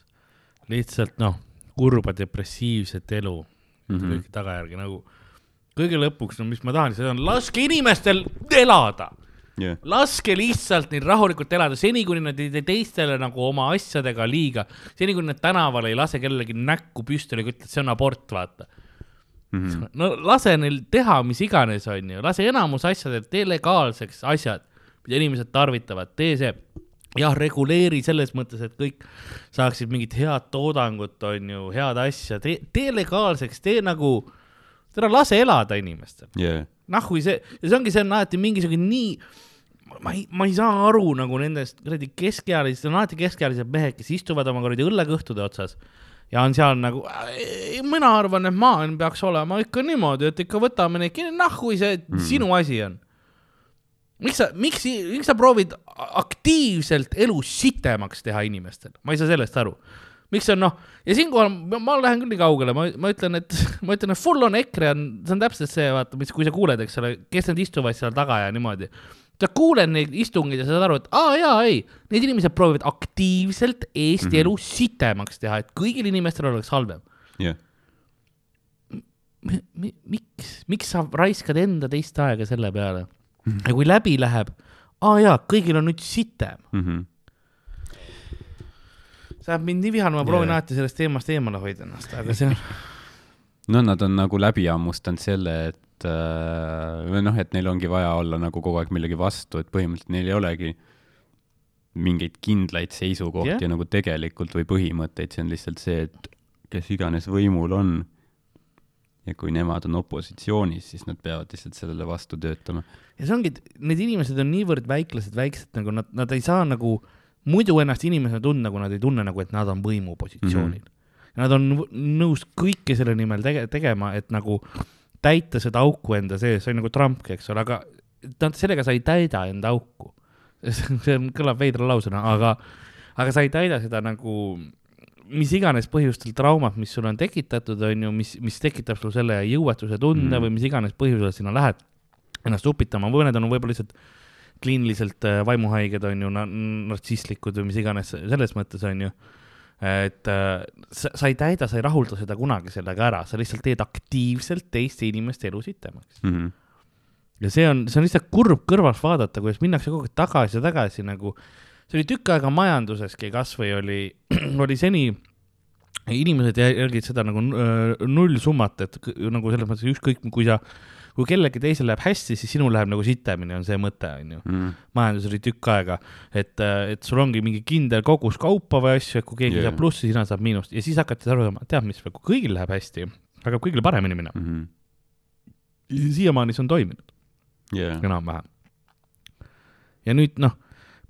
lihtsalt noh, kurba depressiivset elu mm. -hmm. kõiki tagajärgi nagu. kõige lõpuks, no mis ma tahan, seda on laske inimestel elada, jah, laske lihtsalt neil rahulikult elada, seni kuni nad ei tee teistele nagu oma asjadega liiga, seni kuni nad tänaval ei lase kellelegi näkku püstoliga, ütle, et see on abort, vaata. Mhm. no lase neil teha mis iganes, onju, lase enamus asjadel, tee legaalseks asjad, mida inimesed tarvitavad, tee see, jah, reguleeri selles mõttes, et kõik saaksid mingit head toodangut, onju, head asja, tee, tee legaalseks, tee nagu, tere, lase elada inimestel. jah, nahhui see, ja see ongi, see on alati mingisugune nii, ma ei, ma ei saa aru nagu nendest kuradi keskealised, on alati keskealised mehed, kes istuvad oma kuradi õllekõhtude otsas ja on seal nagu, mina arvan, et maailm peaks olema ikka niimoodi, et ikka võtame neid kinni, nahhui see mm. Sinu asi on. miks sa, miks, miks sa proovid aktiivselt elu sitemaks teha inimestel, ma ei saa sellest aru miks see on noh, ja siinkohal ma, ma lähen küll nii kaugele, ma, ma ütlen, et ma ütlen, et full on EKRE on, see on täpselt see, vaata, mis, kui sa kuuled, eks ole, kes need istuvad seal taga ja niimoodi. Sa kuuled neid istungeid ja sa saad aru, et aa jaa, ei, need inimesed proovivad aktiivselt Eesti mm. -hmm. elu sitemaks teha, et kõigil inimestel oleks halvem. mi, miks, miks sa raiskad enda teist aega selle peale Mhm. ja kui läbi läheb, aa jaa, kõigil on nüüd sitem. Mhm. see ajab mind nii vihane, ma proovin Jaa. alati sellest teemast eemale hoida ennast, aga see on no nad on nagu läbi hammustanud selle, et äh, või noh, et neil ongi vaja olla nagu kogu aeg millegi vastu, et põhimõtteliselt neil ei olegi mingeid kindlaid seisukohti yeah. nagu tegelikult või põhimõtteid, see on lihtsalt see, et kes iganes võimul on ja kui nemad on opositsioonis, siis nad peavad lihtsalt sellele vastu töötama. ja see ongi, et need inimesed on niivõrd väiklased, väiksed nagu nad, nad ei saa nagu muidu ennast inimesena tunda, kui nad ei tunne nagu, et nad on võimupositsioonil mm. -hmm. Nad on nõus kõike selle nimel tege-, tegema, et nagu täita seda auku enda sees, see on nagu Trump, eks ole, aga nad, sellega sa ei täida enda auku. see on, kõlab veidra lausena, aga, aga sa ei täida seda nagu mis iganes põhjustel traumat, mis sulle on tekitatud, on ju, mis, mis tekitab sul selle jõuetuse tunde mm. Või mis iganes põhjusel sinna lähed ennast upitama, või need on võib-olla lihtsalt kliiniliselt äh, vaimuhaiged, on ju, nartsistlikud või mis iganes selles mõttes, on ju. Et äh, sa, sa ei täida, sa ei rahulda seda kunagi sellega ära, sa lihtsalt teed aktiivselt teiste inimeste elu sitemaks. Mm -hmm. ja see on, see on lihtsalt kurb kõrvalt vaadata, kuidas minnakse kogu aeg tagasi ja tagasi nagu, see oli tükk aega majanduseski kasvõi oli, oli seni inimesed jä- jälgid seda nagu äh, nullsummat, et nagu selles mõttes ükskõik, kui sa, kui kellelgi teisel läheb hästi, siis sinul läheb nagu sitemini, on see mõte, on ju. mm.. majandus oli tükk aega, et, et sul ongi mingi kindel kogus kaupa või asju, et kui keegi yeah. saab plussi, sina saad miinust ja siis hakati aru saama, tead mis, kui kõigil läheb hästi, hakkab kõigil paremini minema. Mm -hmm. siiamaani see on toiminud yeah. enam-vähem. ja nüüd noh,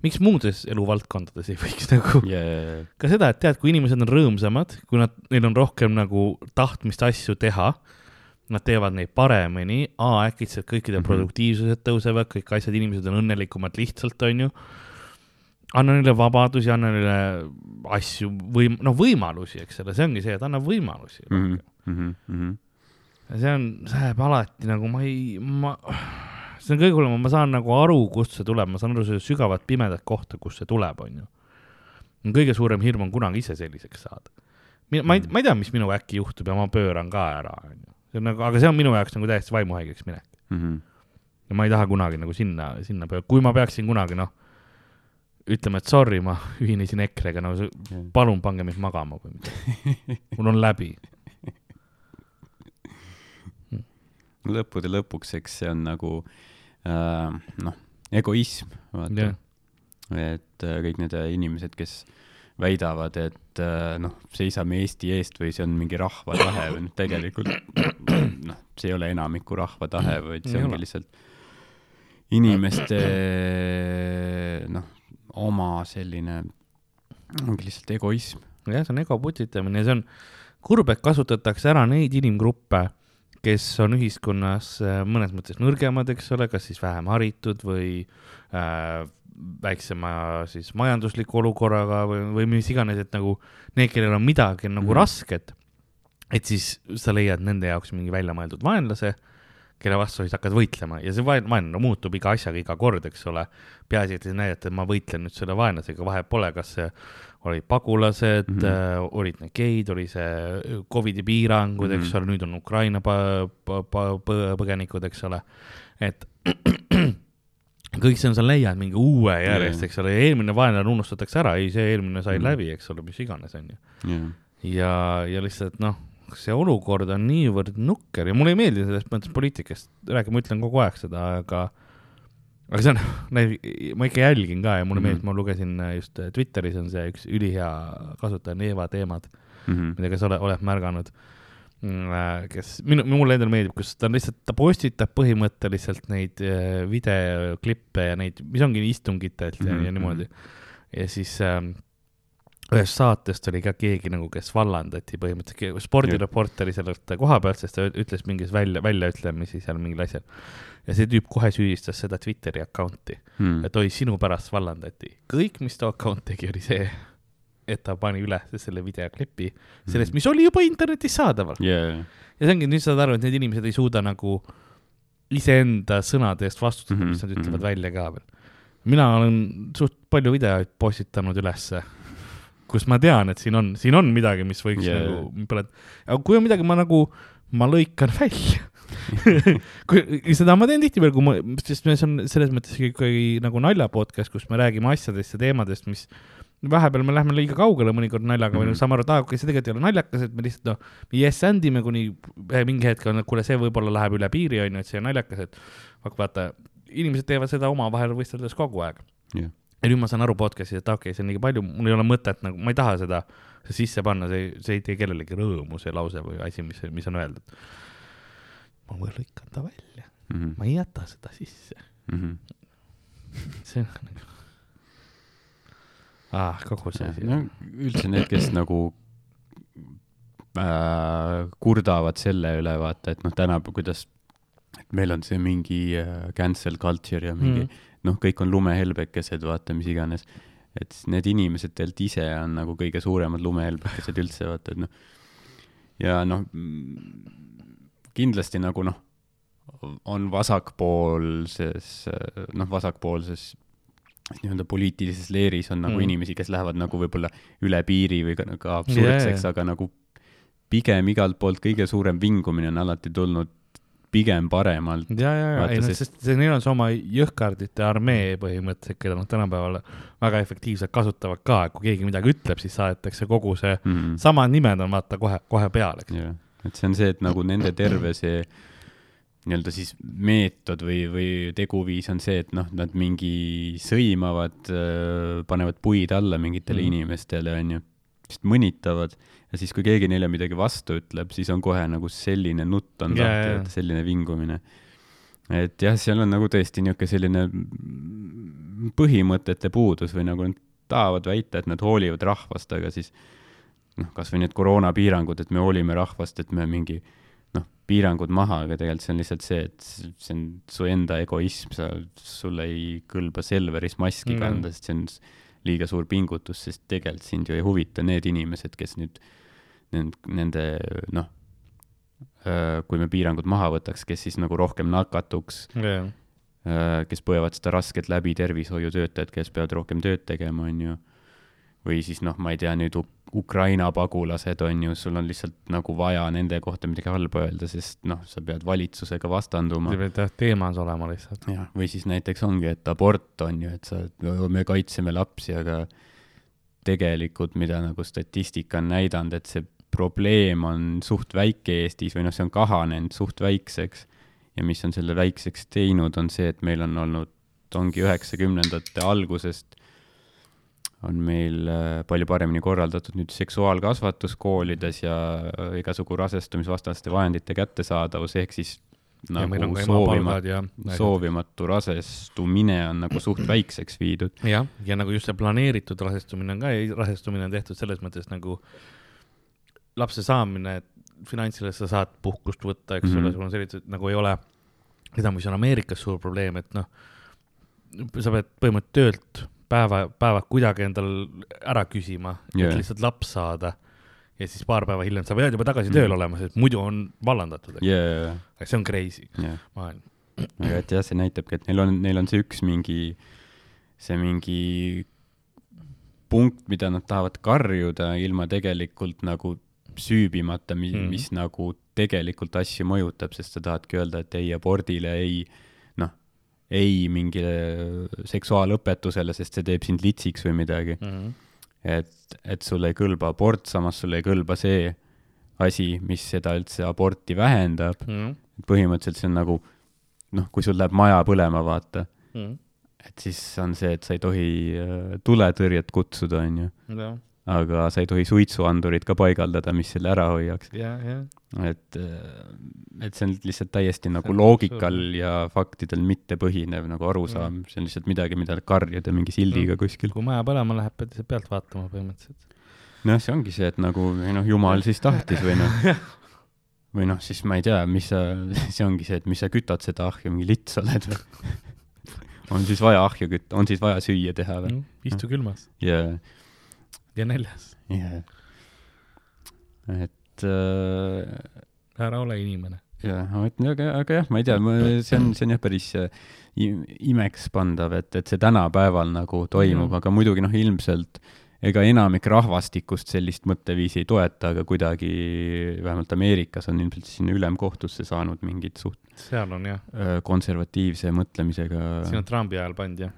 miks muudes eluvaldkondades ei võiks nagu yeah. ka seda, et tead, kui inimesed on rõõmsamad, kui nad, neil on rohkem nagu tahtmist asju teha, nad teevad neid paremini, äkitselt kõikide mm. -hmm. produktiivsused tõusevad, kõik asjad, inimesed on õnnelikumad lihtsalt, onju. anna neile vabadusi, anna neile asju või noh, võimalusi, eks ole, see ongi see, et anna võimalusi mm. mm -hmm. Mm -hmm. ja see on, see läheb alati nagu ma ei, ma, see on kõige hullem, ma saan nagu aru, kust see tuleb, ma saan aru seda sügavat pimedat kohta, kust see tuleb, onju. kõige suurem hirm on kunagi ise selliseks saada. ma ei, ma ei tea, mis minuga äkki juhtub ja ma pööran ka ära, onju. See on nagu, aga see on minu jaoks nagu täiesti vaimuhaigeks minek Mm -hmm. ja ma ei taha kunagi nagu sinna, sinna pöör-, kui ma peaksin kunagi noh, ütlema, et sorry, ma ühinesin EKRE-ga, no see- palun pange mind magama või midagi. mul on läbi. lõppude lõpuks, eks see on nagu äh, noh, egoism, vaata jah, et äh, kõik need inimesed, kes väidavad, et äh, noh, seisame Eesti eest või see on mingi rahva tahe või noh, tegelikult noh, see ei ole enamiku rahva tahe, vaid see ongi lihtsalt inimeste noh, oma selline, ongi lihtsalt egoism. jah, see on ego putitamine see on kurb, et kasutatakse ära neid inimgruppe, kes on ühiskonnas äh, mõnes mõttes nõrgemad, eks ole, kas siis vähem haritud või äh, väiksema siis majandusliku olukorraga või, või mis iganes, et nagu need, kellel on midagi nagu mm. -hmm. rasket, et siis sa leiad nende jaoks mingi väljamõeldud vaenlase, kelle vastu siis hakkad võitlema ja see vaen- vaenlane muutub iga asjaga iga kord, eks ole. peaasi, et näidata, et ma võitlen nüüd selle vaenlasega, vahet pole, kas see olid pagulased mm. -hmm. äh, olid need geid, oli see Covidi piirangud mm, -hmm. eks Mhm. ole, nüüd on Ukraina põgenikud, eks ole, et kõik see on, sa leiad mingi uue järjest, eks ole, eelmine vaenlane unustatakse ära, ei, see eelmine sai mm. -hmm. läbi, eks ole, mis iganes, on ju. ja, ja lihtsalt noh, see olukord on niivõrd nukker ja mulle ei meeldi selles mõttes poliitikast rääkida, ma ütlen kogu aeg seda, aga aga see on, ma ikka jälgin ka ja mulle mm. -hmm. meeldis, ma lugesin just Twitteris on see üks ülihea kasutaja, Neeva teemad, Mhm. mida ka sa oled, oled märganud. kes, minu, mulle endale meeldib, kus ta lihtsalt, ta postitab põhimõtteliselt neid äh, videoklippe ja neid, mis ongi istungitelt ja, Mhm, ja niimoodi. ja siis ähm, ühest saatest oli ka keegi nagu, kes vallandati põhimõtteliselt, spordireporteri sellelt koha pealt, sest ta ütles mingis välja, väljaütlemisi seal mingil asjal. ja see tüüp kohe süüdistas seda Twitteri account'i, Mhm. et oi, sinu pärast vallandati. kõik, mis too account tegi, oli see, et ta pani üles selle videoklipi sellest, mis oli juba internetis saadaval. jah, ja see ongi, nüüd saad aru, et need inimesed ei suuda nagu iseenda sõnade eest vastutada mm, Mhm, -hmm, mis nad ütlevad mm mhm. -hmm. välja ka veel. mina olen suht palju videoid postitanud ülesse, kus ma tean, et siin on, siin on midagi, mis võiks yeah. nagu, aga kui on midagi, ma nagu, ma lõikan välja. kui seda ma teen tihtipeale, kui ma, sest see on selles mõttes ikkagi nagu nalja podcast, kus me räägime asjadest ja teemadest, mis vahepeal me läheme liiga kaugele mõnikord naljaga või Mhm. mm -hmm. saame aru, et aa, okei, see tegelikult ei ole naljakas, et me lihtsalt noh, yes and ime kuni ühe mingi hetk on, et kuule, see võib-olla läheb üle piiri, on ju, et see on naljakas, et vaata, inimesed teevad seda omavahel võisteldes kogu aeg. jah, ja nüüd ma saan aru podcast'is, et okei okay,, see on nii palju, mul ei ole mõtet nagu, ma ei taha seda sisse panna, see, see ei tee kellelegi rõõmu, see lause või asi, mis, mis on öeldud. ma lõikan ta välja, Mhm. ma ei jäta seda sisse, see on nagu ah,. kogu see asi no üldse need, kes nagu äh, kurdavad selle üle, vaata, et noh, täna, kuidas, et meil on see mingi äh, cancel culture ja mingi Mm. noh, kõik on lumehelbekesed, vaata, mis iganes. et need inimesed tegelikult ise on nagu kõige suuremad lumehelbekesed üldse, vaata, et noh, ja noh, kindlasti nagu noh, on vasakpoolses, noh, vasakpoolses nii-öelda poliitilises leeris on nagu Mm. inimesi, kes lähevad nagu võib-olla üle piiri või ka, ka absurdseks Jaa, aga nagu pigem igalt poolt kõige suurem vingumine on alati tulnud pigem paremalt. ja, ja, ja, ei noh, sest- see, neil on see oma jõhkardite armee põhimõtteliselt, keda nad tänapäeval väga efektiivselt kasutavad ka, et kui keegi midagi ütleb, siis saadetakse kogu see, mm.. samad nimed on vaata kohe, kohe peal, eks. et see on see, et nagu nende terve see nii-öelda siis meetod või, või teguviis on see, et noh, nad mingi sõimavad, panevad puid alla mingitele mm. inimestele, onju, siis mõnitavad ja siis, kui keegi neile midagi vastu ütleb, siis on kohe nagu selline nutt on Jaa, lahti jaa., selline vingumine. et jah, seal on nagu tõesti niisugune selline põhimõtete puudus või nagu nad tahavad väita, et nad hoolivad rahvast, aga siis noh, kasvõi need koroonapiirangud, et me hoolime rahvast, et me mingi noh, piirangud maha, aga tegelikult see on lihtsalt see, et see on su enda egoism, sa, sul ei kõlba Selveris maski Mhm. kanda, sest see on liiga suur pingutus, sest tegelikult sind ju ei huvita need inimesed, kes nüüd nend-, nende noh, kui me piirangud maha võtaks, kes siis nagu rohkem nakatuks, jah, kes põevad seda rasket läbi, tervishoiutöötajad, kes peavad rohkem tööd tegema, on ju. või siis noh, ma ei tea, nüüd Ukraina pagulased on ju, sul on lihtsalt nagu vaja nende kohta midagi halba öelda, sest noh, sa pead valitsusega vastanduma see. peab jah teemas olema lihtsalt. jah, või siis näiteks ongi, et abort on ju, et sa, me kaitseme lapsi, aga tegelikult, mida nagu statistika on näidanud, et see probleem on suht väike Eestis või noh, see on kahanenud suht väikseks ja mis on selle väikseks teinud, on see, et meil on olnud, ongi üheksakümnendate algusest on meil äh, palju paremini korraldatud nüüd seksuaalkasvatus koolides ja äh, igasugu rasestumisvastaste vahendite kättesaadavus, ehk siis nagu ka soovimatu rasestumine on nagu suht väikseks viidud. jah, ja nagu just see planeeritud rasestumine on ka, rasestumine on tehtud selles mõttes nagu lapse saamine, finantsiliselt sa saad puhkust võtta, eks mm -hmm. ole, Mhm. sul on sellised nagu ei ole, seda, mis on Ameerikas suur probleem, et noh, sa pead põhimõtteliselt töölt päeva, päevad kuidagi endal ära küsima yeah., et lihtsalt laps saada. ja siis paar päeva hiljem sa pead juba tagasi tööl Mhm. olema, sest muidu on vallandatud, jaa, see on crazy jaa. maailm. aga et jah, see näitabki, et neil on, neil on see üks mingi, see mingi punkt, mida nad tahavad karjuda ilma tegelikult nagu süübimata, mis Mhm. mm., mis nagu tegelikult asju mõjutab, sest sa tahadki öelda, et ei abordile, ei noh, ei mingile seksuaalõpetusele, sest see teeb sind litsiks või midagi. Mhm. et, et sulle ei kõlba abort, samas sulle ei kõlba see asi, mis seda üldse aborti vähendab. Mhm. põhimõtteliselt see on nagu noh, kui sul läheb maja põlema, vaata, et siis on see, et sa ei tohi äh, tuletõrjet kutsuda, onju, aga sa ei tohi suitsuandurit ka paigaldada, mis selle ära hoiaks. ja, ja et, et see on lihtsalt täiesti nagu loogikal absurdne. ja faktidel mitte põhinev nagu arusaam, see on lihtsalt midagi, mida karjuda mingi sildiga kuskil. kui maja põlema läheb, pead lihtsalt pealt vaatama põhimõtteliselt. noh, see ongi see, et nagu või noh, jumal siis tahtis või noh, või noh, siis ma ei tea, mis sa, see ongi see, et mis sa kütad seda ahju, mingi lits oled või? on siis vaja ahju kütta, on siis vaja süüa teha või? istu külmas ja, ja näljas, ja, et äh, ära ole inimene. jah, aga, aga jah, ma ei tea, see on, see on jah päris äh, im- imekspandav, et, et see tänapäeval nagu toimub mm., aga muidugi noh, ilmselt ega enamik rahvastikust sellist mõtteviisi ei toeta, aga kuidagi vähemalt Ameerikas on ilmselt sinna ülemkohtusse saanud mingid suht seal on jah, äh, konservatiivse mõtlemisega siin on Trumpi ajal pandi jah,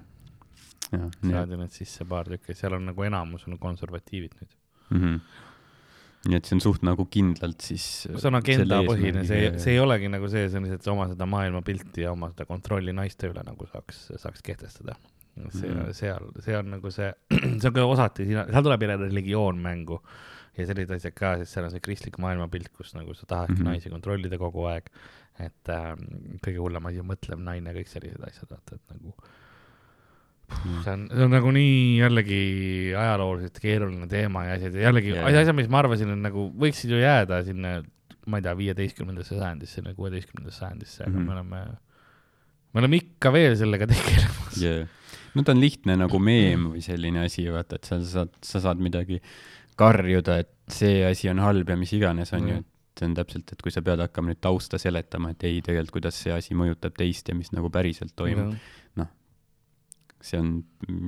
jah, saadi need sisse paar tükki, seal on nagu enamus on konservatiivid nüüd. mm. -hmm. nii et see on suht nagu kindlalt siis see on agendapõhine, see, see ei olegi nagu see, see on lihtsalt oma seda maailmapilti ja oma seda kontrolli naiste üle nagu saaks, saaks kehtestada. see mm., seal, see on nagu see, see on ka osati, seal tuleb jälle religioon mängu ja sellised asjad ka, sest seal on see kristlik maailmapilt, kus nagu sa tahadki mm. -hmm. naisi kontrollida kogu aeg. et äh, kõige hullem asi on mõtlev naine, kõik sellised asjad, vaata, et nagu Mhm. See on, see on nagu nii jällegi ajalooliselt keeruline teema ja asjad ja jällegi yeah. asjad, mis ma arvasin, et nagu võiksid ju jääda sinna, ma ei tea, viieteistkümnendasse sajandisse, kuueteistkümnendasse sajandisse, aga mm. -hmm. me oleme, me oleme ikka veel sellega tegelemas yeah.. no ta on lihtne nagu meem või selline asi, vaata, et sa saad, sa saad midagi karjuda, et see asi on halb ja mis iganes, on ju, Mm. et see on täpselt, et kui sa pead hakkama nüüd tausta seletama, et ei, tegelikult kuidas see asi mõjutab teist ja mis nagu päriselt toimub, see on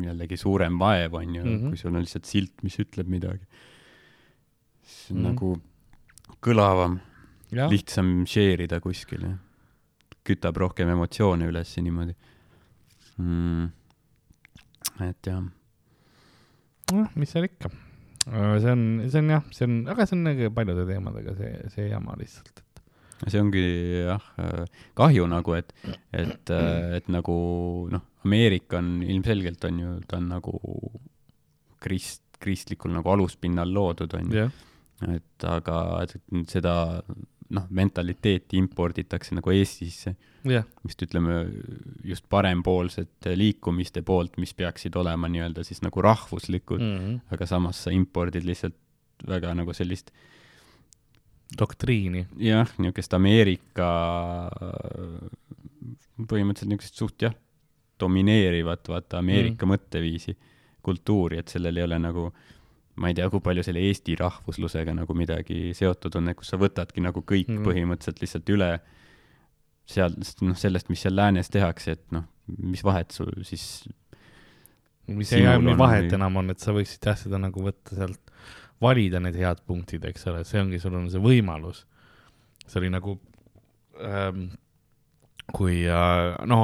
jällegi suurem vaev, on ju mm. -hmm. kui sul on lihtsalt silt, mis ütleb midagi. see on mm. -hmm. nagu kõlavam, lihtsam share ida kuskil, kütab rohkem emotsioone üles niimoodi mm.. et jah, noh, mis seal ikka. see on, see on jah, see on, aga see on nagu paljude teemadega see, see jama lihtsalt, see ongi jah, kahju nagu, et, et, et nagu noh, Ameerika on ilmselgelt on ju, ta on nagu krist, kristlikul nagu aluspinnal loodud, on ju. jah, et aga et seda noh, mentaliteeti imporditakse nagu Eestisse, jah, vist ütleme just parempoolsete liikumiste poolt, mis peaksid olema nii-öelda siis nagu rahvuslikud mm. -hmm. aga samas sa impordid lihtsalt väga nagu sellist doktriini. jah, niisugust Ameerika põhimõtteliselt niisugust suht jah, domineerivat vaata Ameerika mm. mõtteviisi, kultuuri, et sellel ei ole nagu ma ei tea, kui palju selle eesti rahvuslusega nagu midagi seotud on, et kus sa võtadki nagu kõik mm. põhimõtteliselt lihtsalt üle seal, noh, sellest, mis seal läänes tehakse, et noh, mis vahet sul siis mis ei nii vahet või- enam on, et sa võiksid jah, seda nagu võtta sealt, valida need head punktid, eks ole, see ongi, sul on see võimalus. see oli nagu ähm,, kui äh, no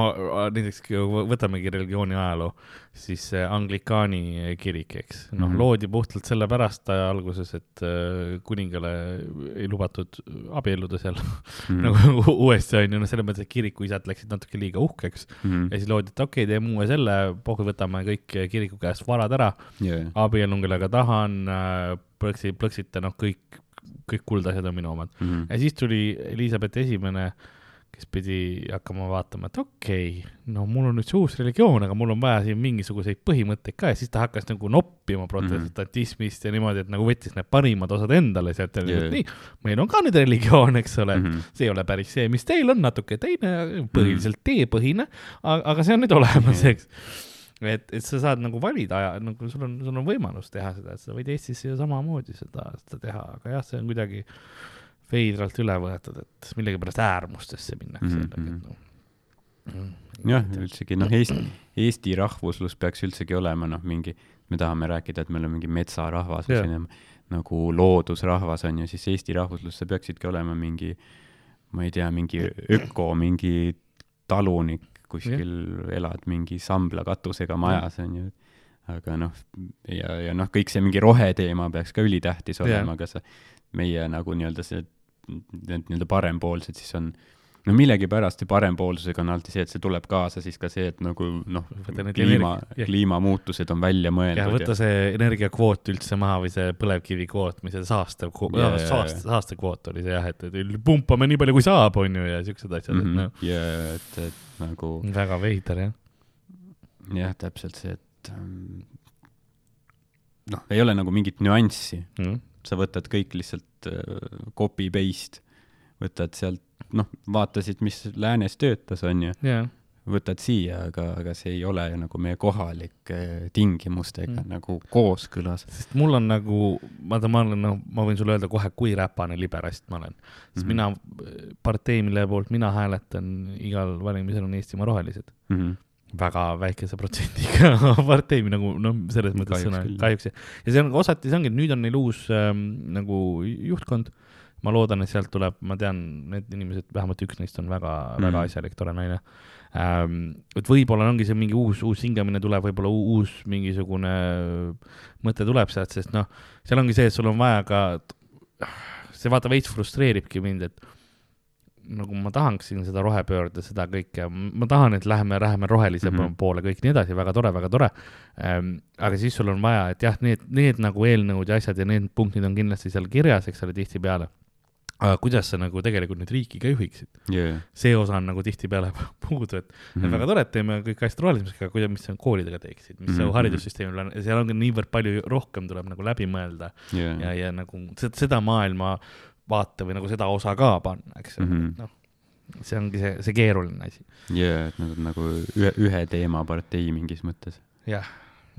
näiteks kui võtamegi religiooni ajaloo, siis anglikaani kirik, eks, noh mm. -hmm. loodi puhtalt sellepärast äh, alguses, et äh, kuningale ei lubatud abielluda seal mm. mm. nagu uuesti on ju, noh, selles mõttes, et kirikuisad läksid natuke liiga uhkeks mm. ja siis loodi, et okei okay,, teeme uue selle, pohhu võtame kõik kiriku käest varad ära, yeah. abiellun kellega tahan, plõksi, plõksite, noh, kõik, kõik kuldasjad on minu omad. mm. ja siis tuli Elizabeth Esimene, kes pidi hakkama vaatama, et okei okay,, no mul on nüüd see uus religioon, aga mul on vaja siin mingisuguseid põhimõtteid ka ja siis ta hakkas nagu noppima protestantismist ja niimoodi, et nagu võttis need parimad osad endale sealt ja yeah. nii, meil on ka nüüd religioon, eks ole mm. -hmm. see ei ole päris see, mis teil on, natuke teine, põhiliselt teepõhine, aga see on nüüd olemas, eks. et, et sa saad nagu valida aja, nagu sul on, sul on võimalus teha seda, et sa võid Eestis ju samamoodi seda, seda teha, aga jah, see on kuidagi veidralt üle võetud, et millegipärast äärmustesse minnakse Mhm, jällegi, mhm. et noh. jah, üldsegi noh, Eesti, Eesti rahvuslus peaks üldsegi olema noh, mingi, me tahame rääkida, et me oleme mingi metsarahvas või selline nagu loodusrahvas on ju, siis Eesti rahvuslus, sa peaksidki olema mingi, ma ei tea, mingi öko, mingi talunik, kuskil elad mingi sambla katusega majas on ju. aga noh, ja, ja noh, kõik see mingi roheteema peaks ka ülitähtis olema, aga see meie nagu nii-öelda see, need nii-öelda parempoolsed siis on no millegipärast see parempoolsusega on alati see, et see tuleb kaasa siis ka see, et nagu noh Võta kliima kliimamuutused on välja ja mõeldud võtta see energiakvoot üldse maha või see põlevkivikvoot või see saastav, Jaa, jaa, saast-, saastekvoot oli see jah, et, et pumpame nii palju, kui saab, on ju, ja siuksed asjad mm. -hmm. et ja et, et nagu noh, väga veider jah. jah, täpselt see, et ähm, noh, ei ole nagu mingit nüanssi, sa võtad kõik lihtsalt äh, copy paste, võtad sealt, noh, vaatasid, mis läänes töötas, on ju, jaa, võtad siia, aga, aga see ei ole ju nagu meie kohalike tingimustega Mm. nagu kooskõlas. sest mul on nagu, vaata, ma olen, noh, ma võin sulle öelda kohe, kui räpane liberast ma olen. sest mm -hmm. mina, partei, mille poolt mina hääletan igal valimisel on Eestimaa Rohelised. Mm -hmm. Väga väikese protsendiga partei nagu noh, selles mõttes Kahjuks sõna kahjuks jah. ja see on osati, see ongi, et nüüd on neil uus ähm, nagu juhtkond. ma loodan, et sealt tuleb, ma tean, need inimesed, vähemalt üks neist on väga mm., Mhm. väga asjalik, tore naine ähm,. et võib-olla ongi see mingi uus, uus hingamine tuleb, võib-olla uus mingisugune mõte tuleb sealt, sest noh, seal ongi see, et sul on vaja ka, see vaata veits frustreeribki mind, et nagu ma tahaksin seda rohepöörde, seda kõike, ma tahan, et läheme, läheme rohelise mm Mhm. -hmm. poole kõik nii edasi, väga tore, väga tore ähm,. aga siis sul on vaja, et jah, need, need nagu eelnõud ja asjad ja need punktid on kindlasti seal kirjas, eks ole, tihtipeale. aga kuidas sa nagu tegelikult nüüd riiki ka juhiksid, Yeah. see osa on nagu tihtipeale puudu, et mm -hmm. väga tore, et teeme kõik asjad rohelisemaks, aga kuidas, mis sa koolidega teeksid, mis mm Mhm, -hmm. mhm. haridussüsteemil on, seal ongi niivõrd palju rohkem tuleb nagu läbi mõelda Yeah. ja, ja nagu seda maailma vaate või nagu seda osa ka panna, eks mm. -hmm., noh, see ongi see, see keeruline asi. jaa, et nad on nagu ühe, ühe teema partei mingis mõttes. jah,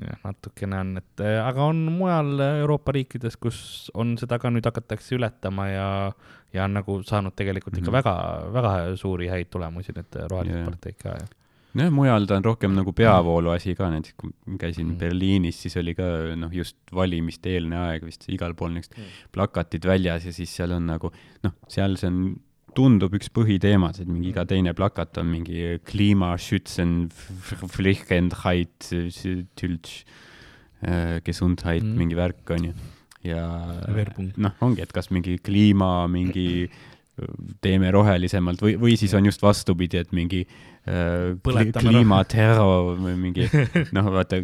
jah, natukene on, et äh, aga on mujal Euroopa riikides, kus on seda ka nüüd hakatakse ületama ja, ja on nagu saanud tegelikult ikka Mhm. väga, väga suuri häid tulemusi, need rohelised Jaa. parteid ka ja. nojah, mujal ta on rohkem nagu peavoolu asi ka, näiteks kui käisin Mm. Berliinis, siis oli ka noh, just valimiste eelne aeg vist igal pool niisugused Mm. plakatid väljas ja siis seal on nagu noh, seal see on, tundub üks põhiteemasid, mingi iga teine plakat on mingi Klimaschützen, Pflichtenheit, Tülch, Gesundheit Mm. mm., mingi värk on ju. ja noh, ongi, et kas mingi kliima, mingi teeme rohelisemalt või, või siis on just vastupidi, et mingi äh, kliimaterror või mingi noh, vaata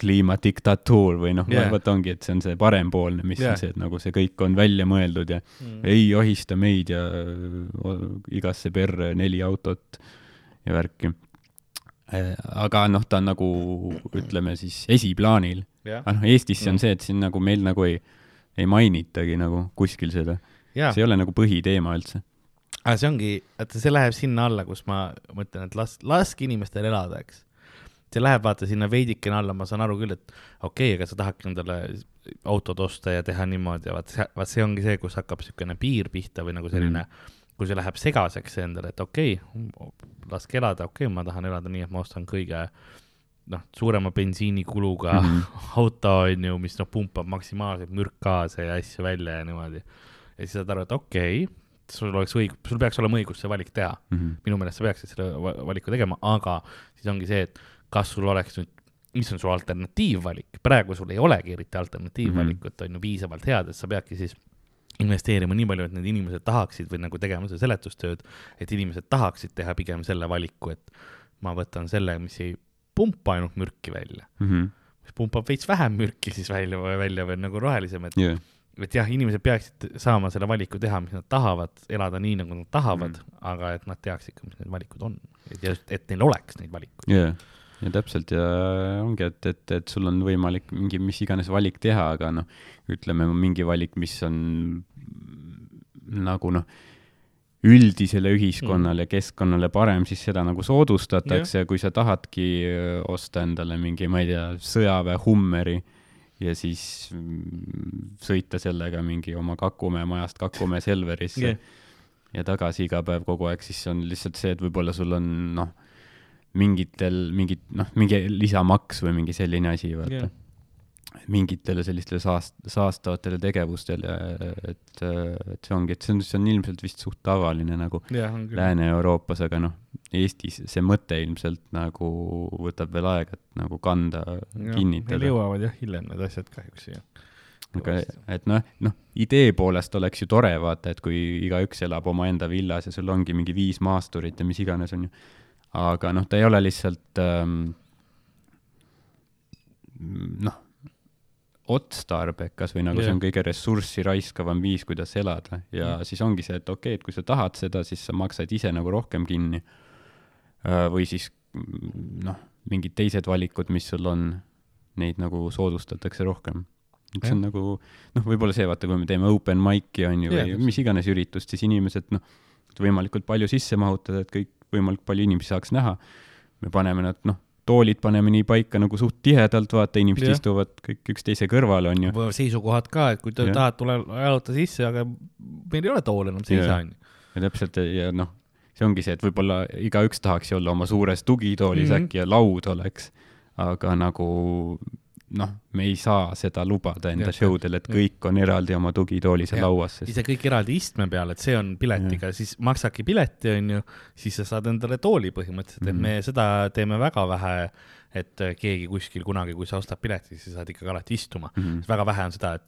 kliimadiktatuur või noh yeah., vot ongi, et see on see parempoolne, mis yeah. On see, et nagu see kõik on välja mõeldud ja mm. ei ahista meid ja äh, igasse perre neli autot ja värki. aga noh, ta on nagu ütleme siis esiplaanil. jah, aga noh, Eestis see on Mm. see, et siin nagu meil nagu ei, ei mainitagi nagu kuskil seda. See ei ole nagu põhiteema üldse. aga see ongi, vaata see läheb sinna alla, kus ma mõtlen, et las, laske inimestel elada, eks. see läheb vaata sinna veidikene alla, ma saan aru küll, et okei okay,, aga sa tahadki endale autot osta ja teha niimoodi ja vaat see, vaat see ongi see, kus hakkab niisugune piir pihta või nagu selline mm, kui see läheb segaseks endale, et okei okay,, laske elada, okei okay,, ma tahan elada nii, et ma ostan kõige noh, suurema bensiinikuluga mm Mhm. -hmm. auto, on ju, mis noh, pumpab maksimaalselt mürkgaase ja asju välja ja niimoodi. Ja siis saad aru, et okei okay,, sul oleks õigus, sul peaks olema õigus see valik teha. Mhm. minu meelest sa peaksid selle va- valiku tegema, aga siis ongi see, et kas sul oleks nüüd, mis on su alternatiivvalik, praegu sul ei olegi eriti alternatiivvalikut mm, -hmm. on ju piisavalt head, et sa peadki siis investeerima nii palju, et need inimesed tahaksid või nagu tegema seda seletustööd, et inimesed tahaksid teha pigem selle valiku, et ma võtan selle, mis ei pumpa ainult mürki välja, Mhm. mis pumpab veits vähem mürki siis välja, välja või nagu rohelisem, et jah, et jah, inimesed peaksid saama selle valiku teha, mis nad tahavad, elada nii, nagu nad tahavad mm., aga et nad teaksid ka, mis need valikud on. et just, et neil oleks neid valikuid. jah, ja täpselt ja ongi, et, et, et sul on võimalik mingi mis iganes valik teha, aga noh, ütleme mingi valik, mis on nagu noh, üldisele ühiskonnale mm., keskkonnale parem, siis seda nagu soodustatakse ja kui sa tahadki öö, osta endale mingi, ma ei tea, sõjaväe Hummeri ja siis mm, sõita sellega mingi oma Kakumäe majast Kakumäe Selverisse yeah. ja tagasi iga päev kogu aeg, siis on lihtsalt see, et võib-olla sul on noh, mingitel mingid noh, mingi lisamaks või mingi selline asi, vaata yeah. Mingitele sellistele saast-, saastavatele tegevustele, et, et see ongi, et see on, see on ilmselt vist suht tavaline nagu. Lääne-Euroopas, aga noh, Eestis see mõte ilmselt nagu võtab veel aega, et nagu kanda, kinnitada. jõuavad jah hiljem need asjad kahjuks siia. aga et noh, noh, idee poolest oleks ju tore vaata, et kui igaüks elab omaenda villas ja sul ongi mingi viis maasturit ja mis iganes, on ju. aga noh, ta ei ole lihtsalt ähm, noh, otstarbekas või nagu yeah. see on kõige ressurssi raiskavam viis, kuidas elada ja mm. siis ongi see, et okei okay,, et kui sa tahad seda, siis sa maksad ise nagu rohkem kinni. või siis mm, noh, mingid teised valikud, mis sul on, neid nagu soodustatakse rohkem. see on nagu noh, võib-olla see, vaata, kui me teeme open mic'i on ju Jah, või mis iganes üritust, siis inimesed noh, võimalikult palju sisse mahutada, et kõik võimalikult palju inimesi saaks näha. me paneme nad noh, toolid paneme nii paika nagu suht tihedalt, vaata, inimesed Jah. istuvad kõik üksteise kõrval, on ju. seisukohad ka, et kui te Jah. tahad, tule jaluta sisse, aga meil ei ole toole enam seisa, Jah. onju. ja täpselt ja, ja noh, see ongi see, et võib-olla igaüks tahaks ju olla oma suures tugitoolis mm. -hmm. äkki ja laud oleks, aga nagu noh, me ei saa seda lubada enda show del, et kõik on eraldi oma tugitoolis ja lauas, sest ise kõik eraldi istme peal, et see on piletiga, siis maksadki pileti, onju, siis sa saad endale tooli põhimõtteliselt, et Mhm. me seda teeme väga vähe, et keegi kuskil kunagi, kui sa ostad pileti, siis sa saad ikkagi alati istuma mm. -hmm. väga vähe on seda, et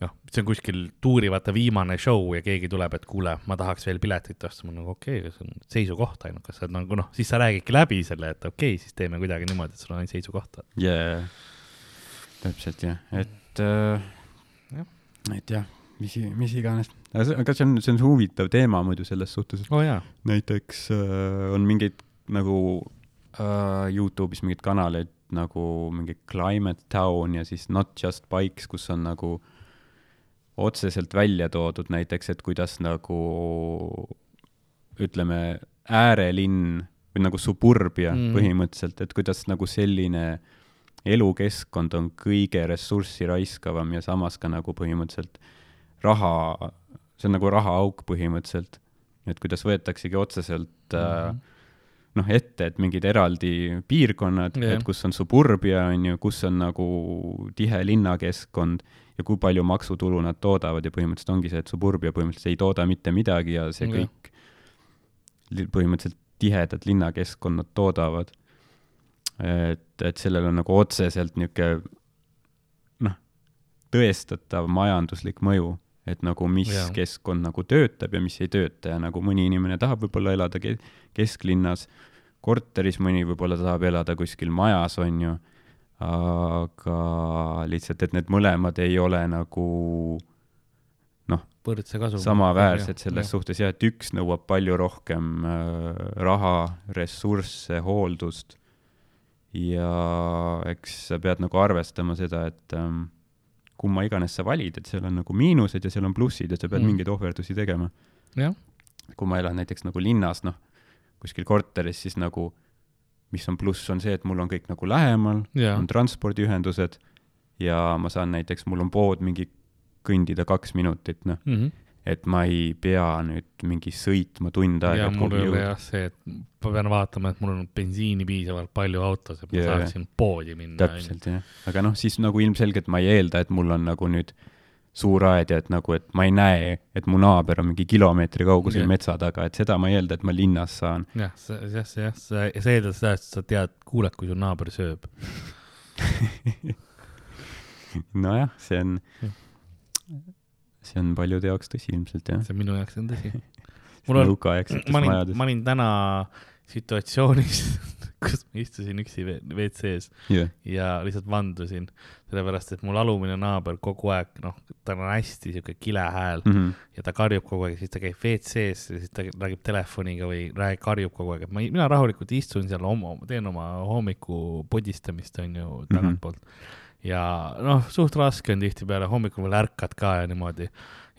noh, see on kuskil tuuri vaata viimane show ja keegi tuleb, et kuule, ma tahaks veel piletit osta, ma nagu okei okay,, see on seisukoht ainult, kas sa nagu noh, siis sa räägidki läbi selle, et okei okay,, siis teeme kuidagi niimoodi, et sul on ainult seisukoht. jaa, täpselt jah, et äh, et jah, mis, mis iganes, aga see, on, see on huvitav teema muidu selles suhtes, et oh, jaa, näiteks äh, on mingeid nagu äh, Youtube'is mingeid kanaleid nagu mingi Climate Town ja siis Not Just Bikes, kus on nagu otseselt välja toodud näiteks, et kuidas nagu ütleme, äärelinn või nagu suburbia Mm. mm. põhimõtteliselt, et kuidas nagu selline elukeskkond on kõige ressurssi raiskavam ja samas ka nagu põhimõtteliselt raha, see on nagu rahaauk põhimõtteliselt. et kuidas võetaksegi otseselt äh, noh, ette, et mingid eraldi piirkonnad yeah., et kus on suburbia, on ju, kus on nagu tihe linnakeskkond ja kui palju maksutulu nad toodavad ja põhimõtteliselt ongi see, et suburbia põhimõtteliselt ei tooda mitte midagi ja see kõik li- põhimõtteliselt tihedad linnakeskkonnad toodavad. et, et sellel on nagu otseselt niisugune noh, tõestatav majanduslik mõju, et nagu mis yeah. keskkond nagu töötab ja mis ei tööta ja nagu mõni inimene tahab võib-olla elada ke kesklinnas, korteris, mõni võib-olla tahab elada kuskil majas, on ju, aga lihtsalt, et need mõlemad ei ole nagu noh, võrdse kasu. samaväärsed selles suhtes jah, et üks nõuab palju rohkem äh, raha, ressursse, hooldust ja eks sa pead nagu arvestama seda, et ähm, kumma iganes sa valid, et seal on nagu miinused ja seal on plussid ja sa pead Mm. mm. mingeid ohverdusi tegema. kui ma elan näiteks nagu linnas, noh, kuskil korteris, siis nagu mis on pluss, on see, et mul on kõik nagu lähemal, on transpordiühendused ja ma saan näiteks, mul on pood mingi kõndida kaks minutit, noh, Mhm. Et ma ei pea nüüd mingi sõitma tund aega. ja mul ole jah see, et ma pean vaatama, et mul on bensiini piisavalt palju autos, et ma Jaa. saaksin poodi minna. täpselt jah, aga noh, siis nagu ilmselgelt ma ei eelda, et mul on nagu nüüd suur aed ja et nagu, et ma ei näe, et mu naaber on mingi kilomeetri kaugusel Jah. metsa taga, et seda ma ei eelda, et ma linnas saan. jah, see, jah, see, jah, see, see eeldab seda, et sa tead, kuuled, kui su naaber sööb. nojah, see on Jah., see on paljude jaoks tõsi ilmselt jah. see minu jaoks on tõsi. mul on, ma olin, ma. olin täna situatsioonis, kus ma istusin üksi WC-s jah, ja lihtsalt vandusin, sellepärast et mul alumine naaber kogu aeg, noh, tal on hästi sihuke kile hääl Mhm. ja ta karjub kogu aeg, siis ta käib WC-s ja siis ta räägib telefoniga või räägib, karjub kogu aeg, et ma, mina rahulikult istun seal oma, teen oma hommiku podistamist, on ju, tagantpoolt mm. -hmm. Ja noh, suht raske on tihtipeale, hommikul veel ärkad ka ja niimoodi.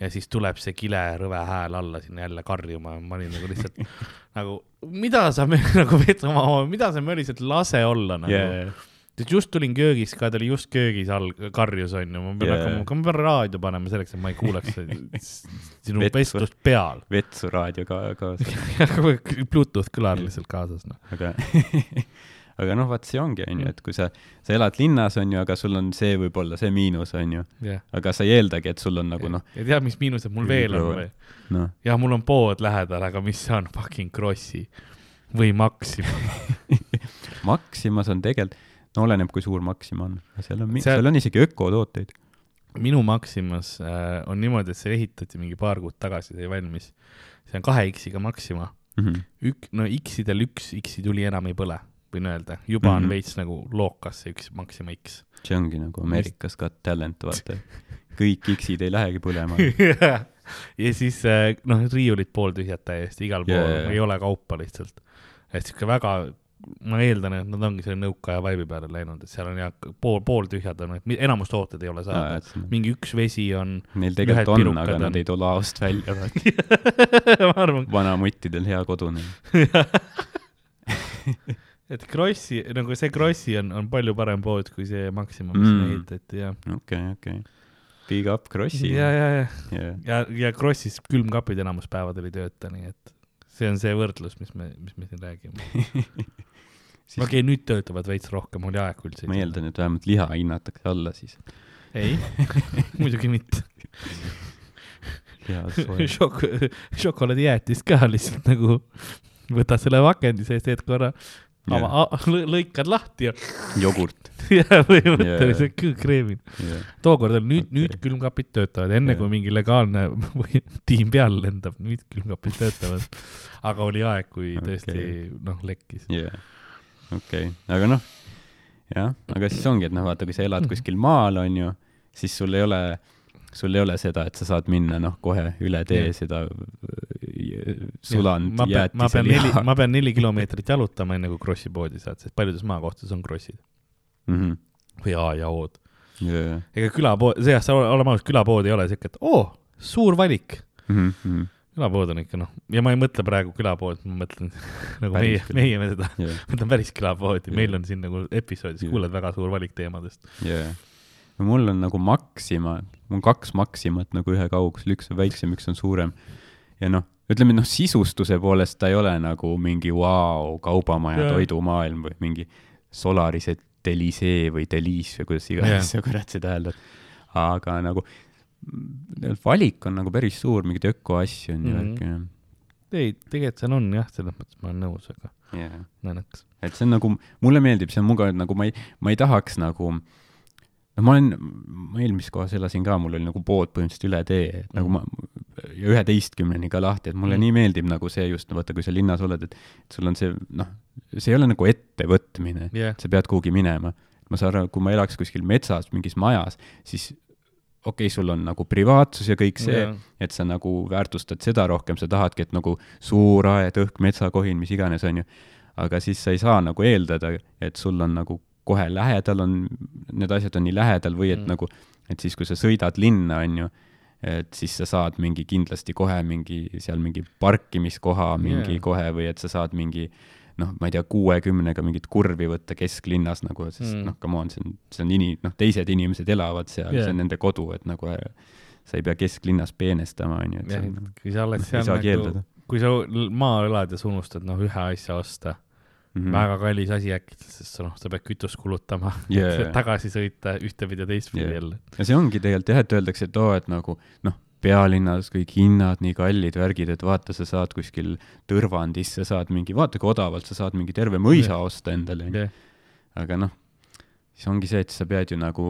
ja siis tuleb see kile rõve hääl alla sinna jälle karjuma ja ma olin nagu lihtsalt nagu, mida sa nagu veed oma, mida sa me lihtsalt lase olla nagu yeah.. sest just tulin köögist ka, ta oli just köögis all, karjus onju, ma pean yeah. hakkama, ma pean raadio panema selleks, et ma ei kuuleks sinu Vetsu. vestlust peal. vetsu raadio ka kaasa, Bluetooth kõlar lihtsalt kaasas, noh. aga aga noh, vaat see ongi, onju, et kui sa, sa elad linnas, onju, aga sul on see võib-olla see miinus, onju, jah. aga sa ei eeldagi, et sul on nagu noh, ja tead, mis miinused mul veel on või? noh, jah, mul on pood lähedal, aga mis see on, fucking Krossi või Maxima. Maximas on tegelikult, no oleneb, kui suur Maxima on, seal on, Seal- seal on isegi ökotooteid. minu Maximas äh, on niimoodi, et see ehitati mingi paar kuud tagasi, sai valmis. see on kahe X-iga Maxima. Mhm. ük-, no X-idel üks X-i tuli enam ei põle, võin öelda, juba mm -hmm. Mhm. on veits nagu lookas see üks Maxima X. see ongi nagu America's Got Talent, vaata. kõik X-id ei lähegi põlema. ja siis äh, noh, riiulid pooltühjad täiesti, igal pool yeah, jaa. ei ole kaupa lihtsalt. et sihuke väga, ma eeldan, et nad ongi selle nõukaaja vaibi peale läinud, et seal on jah, pool, pooltühjad on, et enamus tooted ei ole saada. mingi üks vesi on, Neil tegelikult on, aga on. nad ei too laost välja, vanamuttidel hea kodune. Et Krossi, nagu see Krossi on, on palju parem pood kui see Maxima, mis Mm. ehitati ja. okei, okei. Big up Krossi. ja, ja, ja, ja, ja, ja Krossis külmkapid enamus päevadel ei tööta, nii et see on see võrdlus, mis me, mis me siin räägime. okei okay,, nüüd töötavad veits rohkem, oli aeg üldse. ma eeldan, et vähemalt liha hinnatakse alla siis. ei, muidugi mitte. šok-, šokolaadijäätist ka lihtsalt nagu võtad selle pakendi seest, teed korra, lõikad lahti ja, jogurt. ja põhimõtteliselt küll kreemin. jah, tookord oli nüüd okay., nüüd külmkapid töötavad, enne Jah. kui mingi legaalne tiim peale lendab, nüüd külmkapid töötavad. aga oli aeg, kui tõesti noh, lekkis. jah, okei, aga noh, jah, aga siis ongi, et noh, vaata, kui sa elad Mhm. kuskil maal, on ju, siis sul ei ole, sul ei ole seda, et sa saad minna noh, kohe üle tee Jah. seda äh, sulanud jäätise liha. ma pean neli kilomeetrit jalutama, enne kui Krossi poodi saad, sest paljudes maakohtades on Krossid Mhm. või A ja O-d. jah, ega külapood, see jah, oleme ausad, külapood ei ole siuke, et oo, suur valik. Mhm, külapood on ikka noh, ja ma ei mõtle praegu külapood, ma mõtlen nagu meie Päris, küla. meie me seda, jah, mõtlen päris külapoodi, Jah. meil on siin nagu episoodis Jah. kuuled väga suur valik teemadest. jah. No mul on nagu Maxima, mul on kaks Maximat nagu ühe kaugusel, üks on väiksem, üks on suurem. ja noh, ütleme noh, sisustuse poolest ta ei ole nagu mingi vau, kaubamaja Jaa. toidumaailm või mingi Solarise Delisee või Delice või kuidas iganes Jaa. sa kurat seda hääldad. aga nagu mm, valik on nagu päris suur, mingeid ökoasju on ju Mhm. värki jah ei, tegelikult seal on jah, selles mõttes ma olen nõus, aga yeah.. nõnaks. et see on nagu, mulle meeldib, see on mugav, et nagu ma ei, ma ei tahaks nagu, noh, no ma olen, ma eelmises kohas elasin ka, mul oli nagu pood põhimõtteliselt üle tee, et nagu ma, ja üheteistkümneni ka lahti, et mulle Mm. nii meeldib nagu see just, vaata, kui sa linnas oled, et et sul on see, noh, see ei ole nagu ettevõtmine jah, sa pead kuhugi minema. ma saan aru, kui ma elaks kuskil metsas mingis majas, siis okei okay,, sul on nagu privaatsus ja kõik see Jaa., et sa nagu väärtustad seda rohkem, sa tahadki, et nagu suur aed, õhk, metsakohin, mis iganes, on ju. aga siis sa ei saa nagu eeldada, et sul on nagu kohe lähedal on, need asjad on nii lähedal või et Mm. nagu, et siis, kui sa sõidad linna, on ju, et siis sa saad mingi kindlasti kohe mingi seal mingi parkimiskoha mingi yeah. kohe või et sa saad mingi noh, ma ei tea, kuuekümnega mingit kurvi võtta kesklinnas nagu, sest Mm. noh, come on, see on, see on ini-, noh, teised inimesed elavad seal yeah., see on nende kodu, et nagu sa ei pea kesklinnas peenestama, on ju, et see on kui sa oled noh, seal nagu kui sa maal elad ja sa unustad noh, ühe asja osta mm., Mhm. väga kallis asi äkki, sest noh, sa pead kütust kulutama yeah. tagasi sõita ühtepidi ja teistpidi Jaa. jälle. ja see ongi tegelikult jah, et öeldakse, et oo, et nagu noh, pealinnas kõik hinnad nii kallid, värgid, et vaata, sa saad kuskil Tõrvandis, sa saad mingi, vaata kui odavalt sa saad mingi terve mõisa Jah. osta endale, jah, aga noh, siis ongi see, et sa pead ju nagu,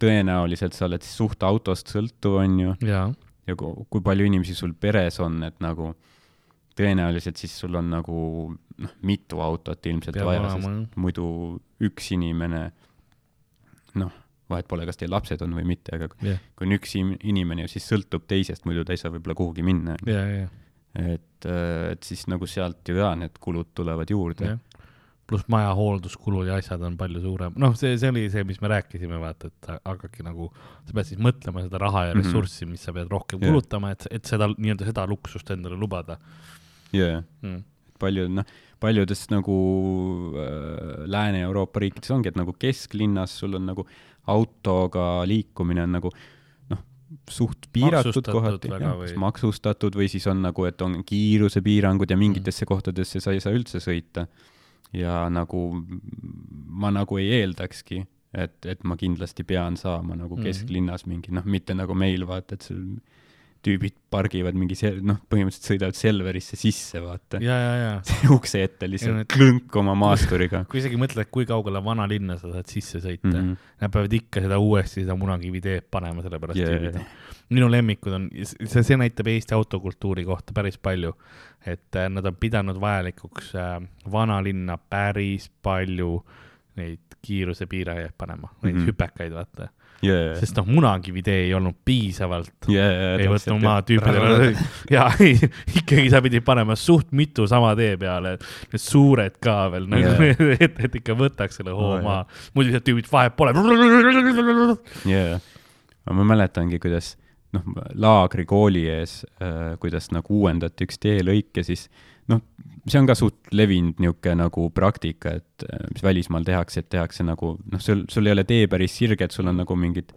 tõenäoliselt sa oled siis suht autost sõltuv, onju, jaa, ja kui, kui palju inimesi sul peres on, et nagu tõenäoliselt siis sul on nagu noh, mitu autot ilmselt Peab vaja, sest muidu üks inimene noh, vahet pole, kas teil lapsed on või mitte, aga jah, kui on üks im- inimene, siis sõltub teisest, muidu ta ei saa võib-olla kuhugi minna. ja, ja, et, et siis nagu sealt ju ka need kulud tulevad juurde. jah. pluss maja hoolduskulud ja asjad on palju suurem, noh, see, see oli see, mis me rääkisime, vaata, et hakake nagu, sa pead siis mõtlema seda raha ja Mhm. ressurssi, mis sa pead rohkem Jah. kulutama, et, et seda nii-öelda seda luksust endale lubada jaa, mm.. palju noh, paljudes nagu äh, Lääne-Euroopa riikides ongi, et nagu kesklinnas sul on nagu autoga liikumine on nagu noh, suht piiratud kohati, või- maksustatud või siis on nagu, et on kiirusepiirangud ja mingitesse mm. kohtadesse sa ei saa üldse sõita. ja nagu ma nagu ei eeldakski, et, et ma kindlasti pean saama nagu Mhm. kesklinnas mingi noh, mitte nagu meil vaata, et sul tüübid pargivad mingi sel-, noh, põhimõtteliselt sõidavad Selverisse sisse, vaata. ja, ja, ja ukse ette Ja lihtsalt need- klõnk oma maasturiga kui isegi mõtled, kui kaugele vanalinna sa saad sisse sõita mm, mm. -hmm. nad peavad ikka seda uuesti seda Munakivi teed panema, sellepärast Yeah. tüübid. minu lemmikud on, see, see näitab Eesti autokultuuri kohta päris palju, et äh, nad on pidanud vajalikuks äh, vanalinna päris palju neid kiirusepiirajaid panema, neid mm. -hmm. hüpekaid, vaata. Yeah. sest noh, Munakivi tee ei olnud piisavalt. Yeah, ei võtnud maha tüüpidele ja ikkagi sa pidid panema suht mitu sama tee peale, need suured ka veel nagu Jaa. et, et ikka võtaks selle hoo Oo, maha, muidu lihtsalt tüübid vahet pole. jaa, ma mäletangi, kuidas noh, laagri kooli ees äh,, kuidas nagu uuendati üks teelõik ja siis noh, see on ka suht levinud niisugune nagu praktika, et äh, mis välismaal tehakse, et tehakse nagu noh, sul, sul ei ole tee päris sirge, et sul on nagu mingid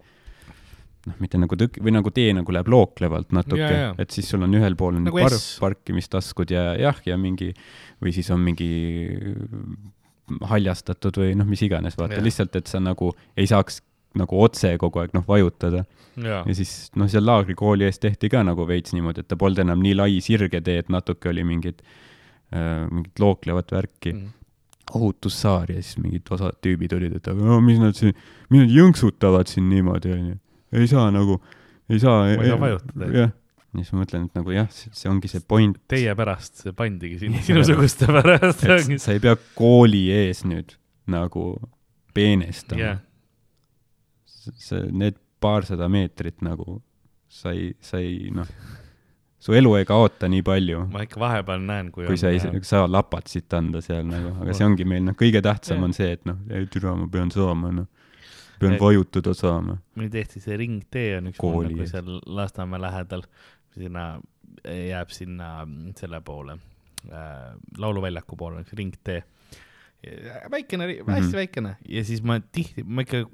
noh, mitte nagu tõk-, või nagu tee nagu läheb looklevalt natuke et siis sul on ühel pool on Nagu par- S. parkimistaskud ja jah, ja mingi või siis on mingi haljastatud või noh, mis iganes, vaata Jah. lihtsalt, et sa nagu ei saaks nagu otse kogu aeg noh, vajutada. ja siis noh, seal laagrikooli ees tehti ka nagu veits niimoodi, et ta polnud enam nii lai sirge tee, et natuke oli mingit äh,, mingit looklevat värki mm.. ohutussaar ja siis mingid osad tüübid olid, et aga no, mis nad siin, mis nad jõnksutavad siin niimoodi, onju. ei saa nagu, ei saa. Ma ei saa vajutada. jah, ja siis ma mõtlen, et nagu jah, see ongi see point, teie pärast see pandigi sinna, sinusuguste pärast. sa ei pea kooli ees nüüd nagu peenestama jah, see, need paarsada meetrit nagu sa ei, sa ei noh, su elu ei kaota nii palju, ma ikka vahepeal näen, kui kui sa ei äh, saa lapatsit anda seal nagu, aga see ongi meil noh, kõige tähtsam Jah. on see, et noh, türa, ma pean saama, noh, pean vajutada saama. meil tehti see ringtee on üks Kooli. nagu seal Lasnamäe lähedal, sinna jääb sinna selle poole äh,, lauluväljaku poole, ringtee. väikene, hästi mm Mhm. -hmm. väikene ja siis ma tihti, ma ikka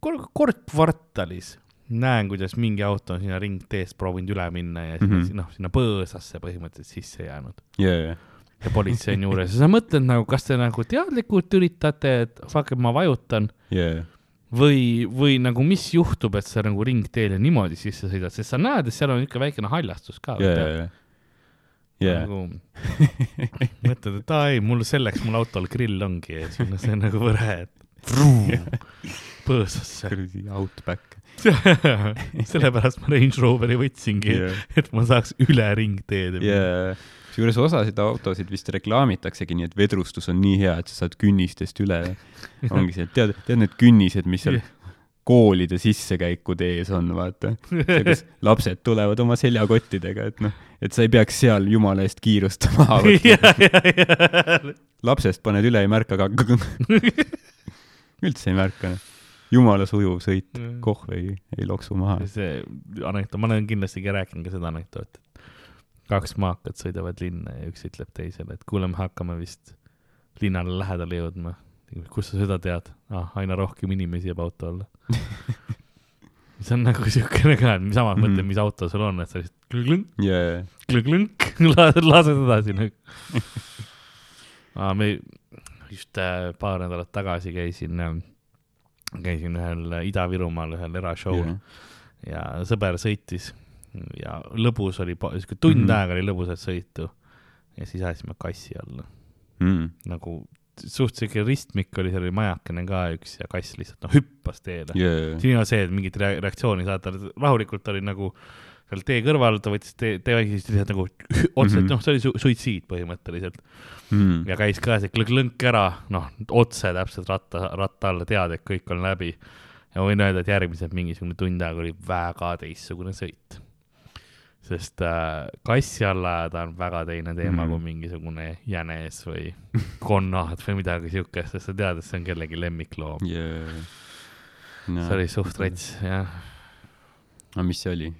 kord, kord kvartalis näen, kuidas mingi auto on sinna ringteest proovinud üle minna ja sinna mm Mhm. -hmm. noh, sinna põõsasse põhimõtteliselt sisse jäänud jaa, ja politsei on juures ja sa mõtled nagu, kas te nagu teadlikult üritate, et fuck, et ma vajutan jaa, või, või nagu mis juhtub, et sa nagu ringteele niimoodi sisse sõidad, sest sa näed, et seal on ikka väikene haljastus ka. jaa, jaa, jaa, nagu mõtled, et aa ei, mul selleks mul autol grill ongi ja siis see on nagu võre, et põõsasse. kuradi outback. sellepärast ma Range Roveri võtsingi yeah., et ma saaks üle ringteed ja kusjuures osasid autosid vist reklaamitaksegi nii, et vedrustus on nii hea, et sa saad künnistest üle. ongi see, et tead, tead need künnised, mis seal koolide sissekäikude ees on, vaata. kus lapsed tulevad oma seljakottidega, et noh, et sa ei peaks seal jumala eest kiirustama. ja, ja, ja. lapsest paned üle, ei märka ka. üldse ei märka. jumala sujuv sõit, kohv ei, ei loksu maha. see anekdoot, ma olen kindlasti ka rääkinud ka seda anekdooti, kaks maakat sõidavad linna ja üks ütleb teisele, et kuule, me hakkame vist linnale lähedale jõudma. Kust sa seda tead ah,? aina rohkem inimesi jääb auto alla. see on nagu siukene ka, et samas Mhm. mõtled, mis auto sul on, et sa lihtsalt klõng, jaa, klõng, lased, edasi nagu. Ah, me just äh, paar nädalat tagasi käisin äh,, käisin ühel Ida-Virumaal ühel erashow'l ja sõber sõitis ja lõbus oli, sihuke tund mm. -hmm. aega oli lõbusat sõitu ja siis ajasime kassi alla, mm.. nagu suht siuke ristmik oli, seal oli majakene ka üks ja kass lihtsalt noh hüppas teele yeah.. siin ei ole see, et mingit rea- reaktsiooni saada, rahulikult oli nagu seal tee kõrval, ta võttis tee, tee vaikselt lihtsalt nagu otse, et Mhm. noh, see oli su suitsiid põhimõtteliselt mm. ja käis ka see klõnk ära, noh otse täpselt ratta, ratta alla, tead, et kõik on läbi. ja võin öelda, et järgmised mingisugune tund aega oli väga teistsugune sõit. Sest äh, kassi alla ajada on väga teine teema mm kui mingisugune jänes või konnad või midagi siukest, sest sa tead, et see on kellegi lemmikloom jaa. no.. see oli suht. rets, jah. aga mis see oli?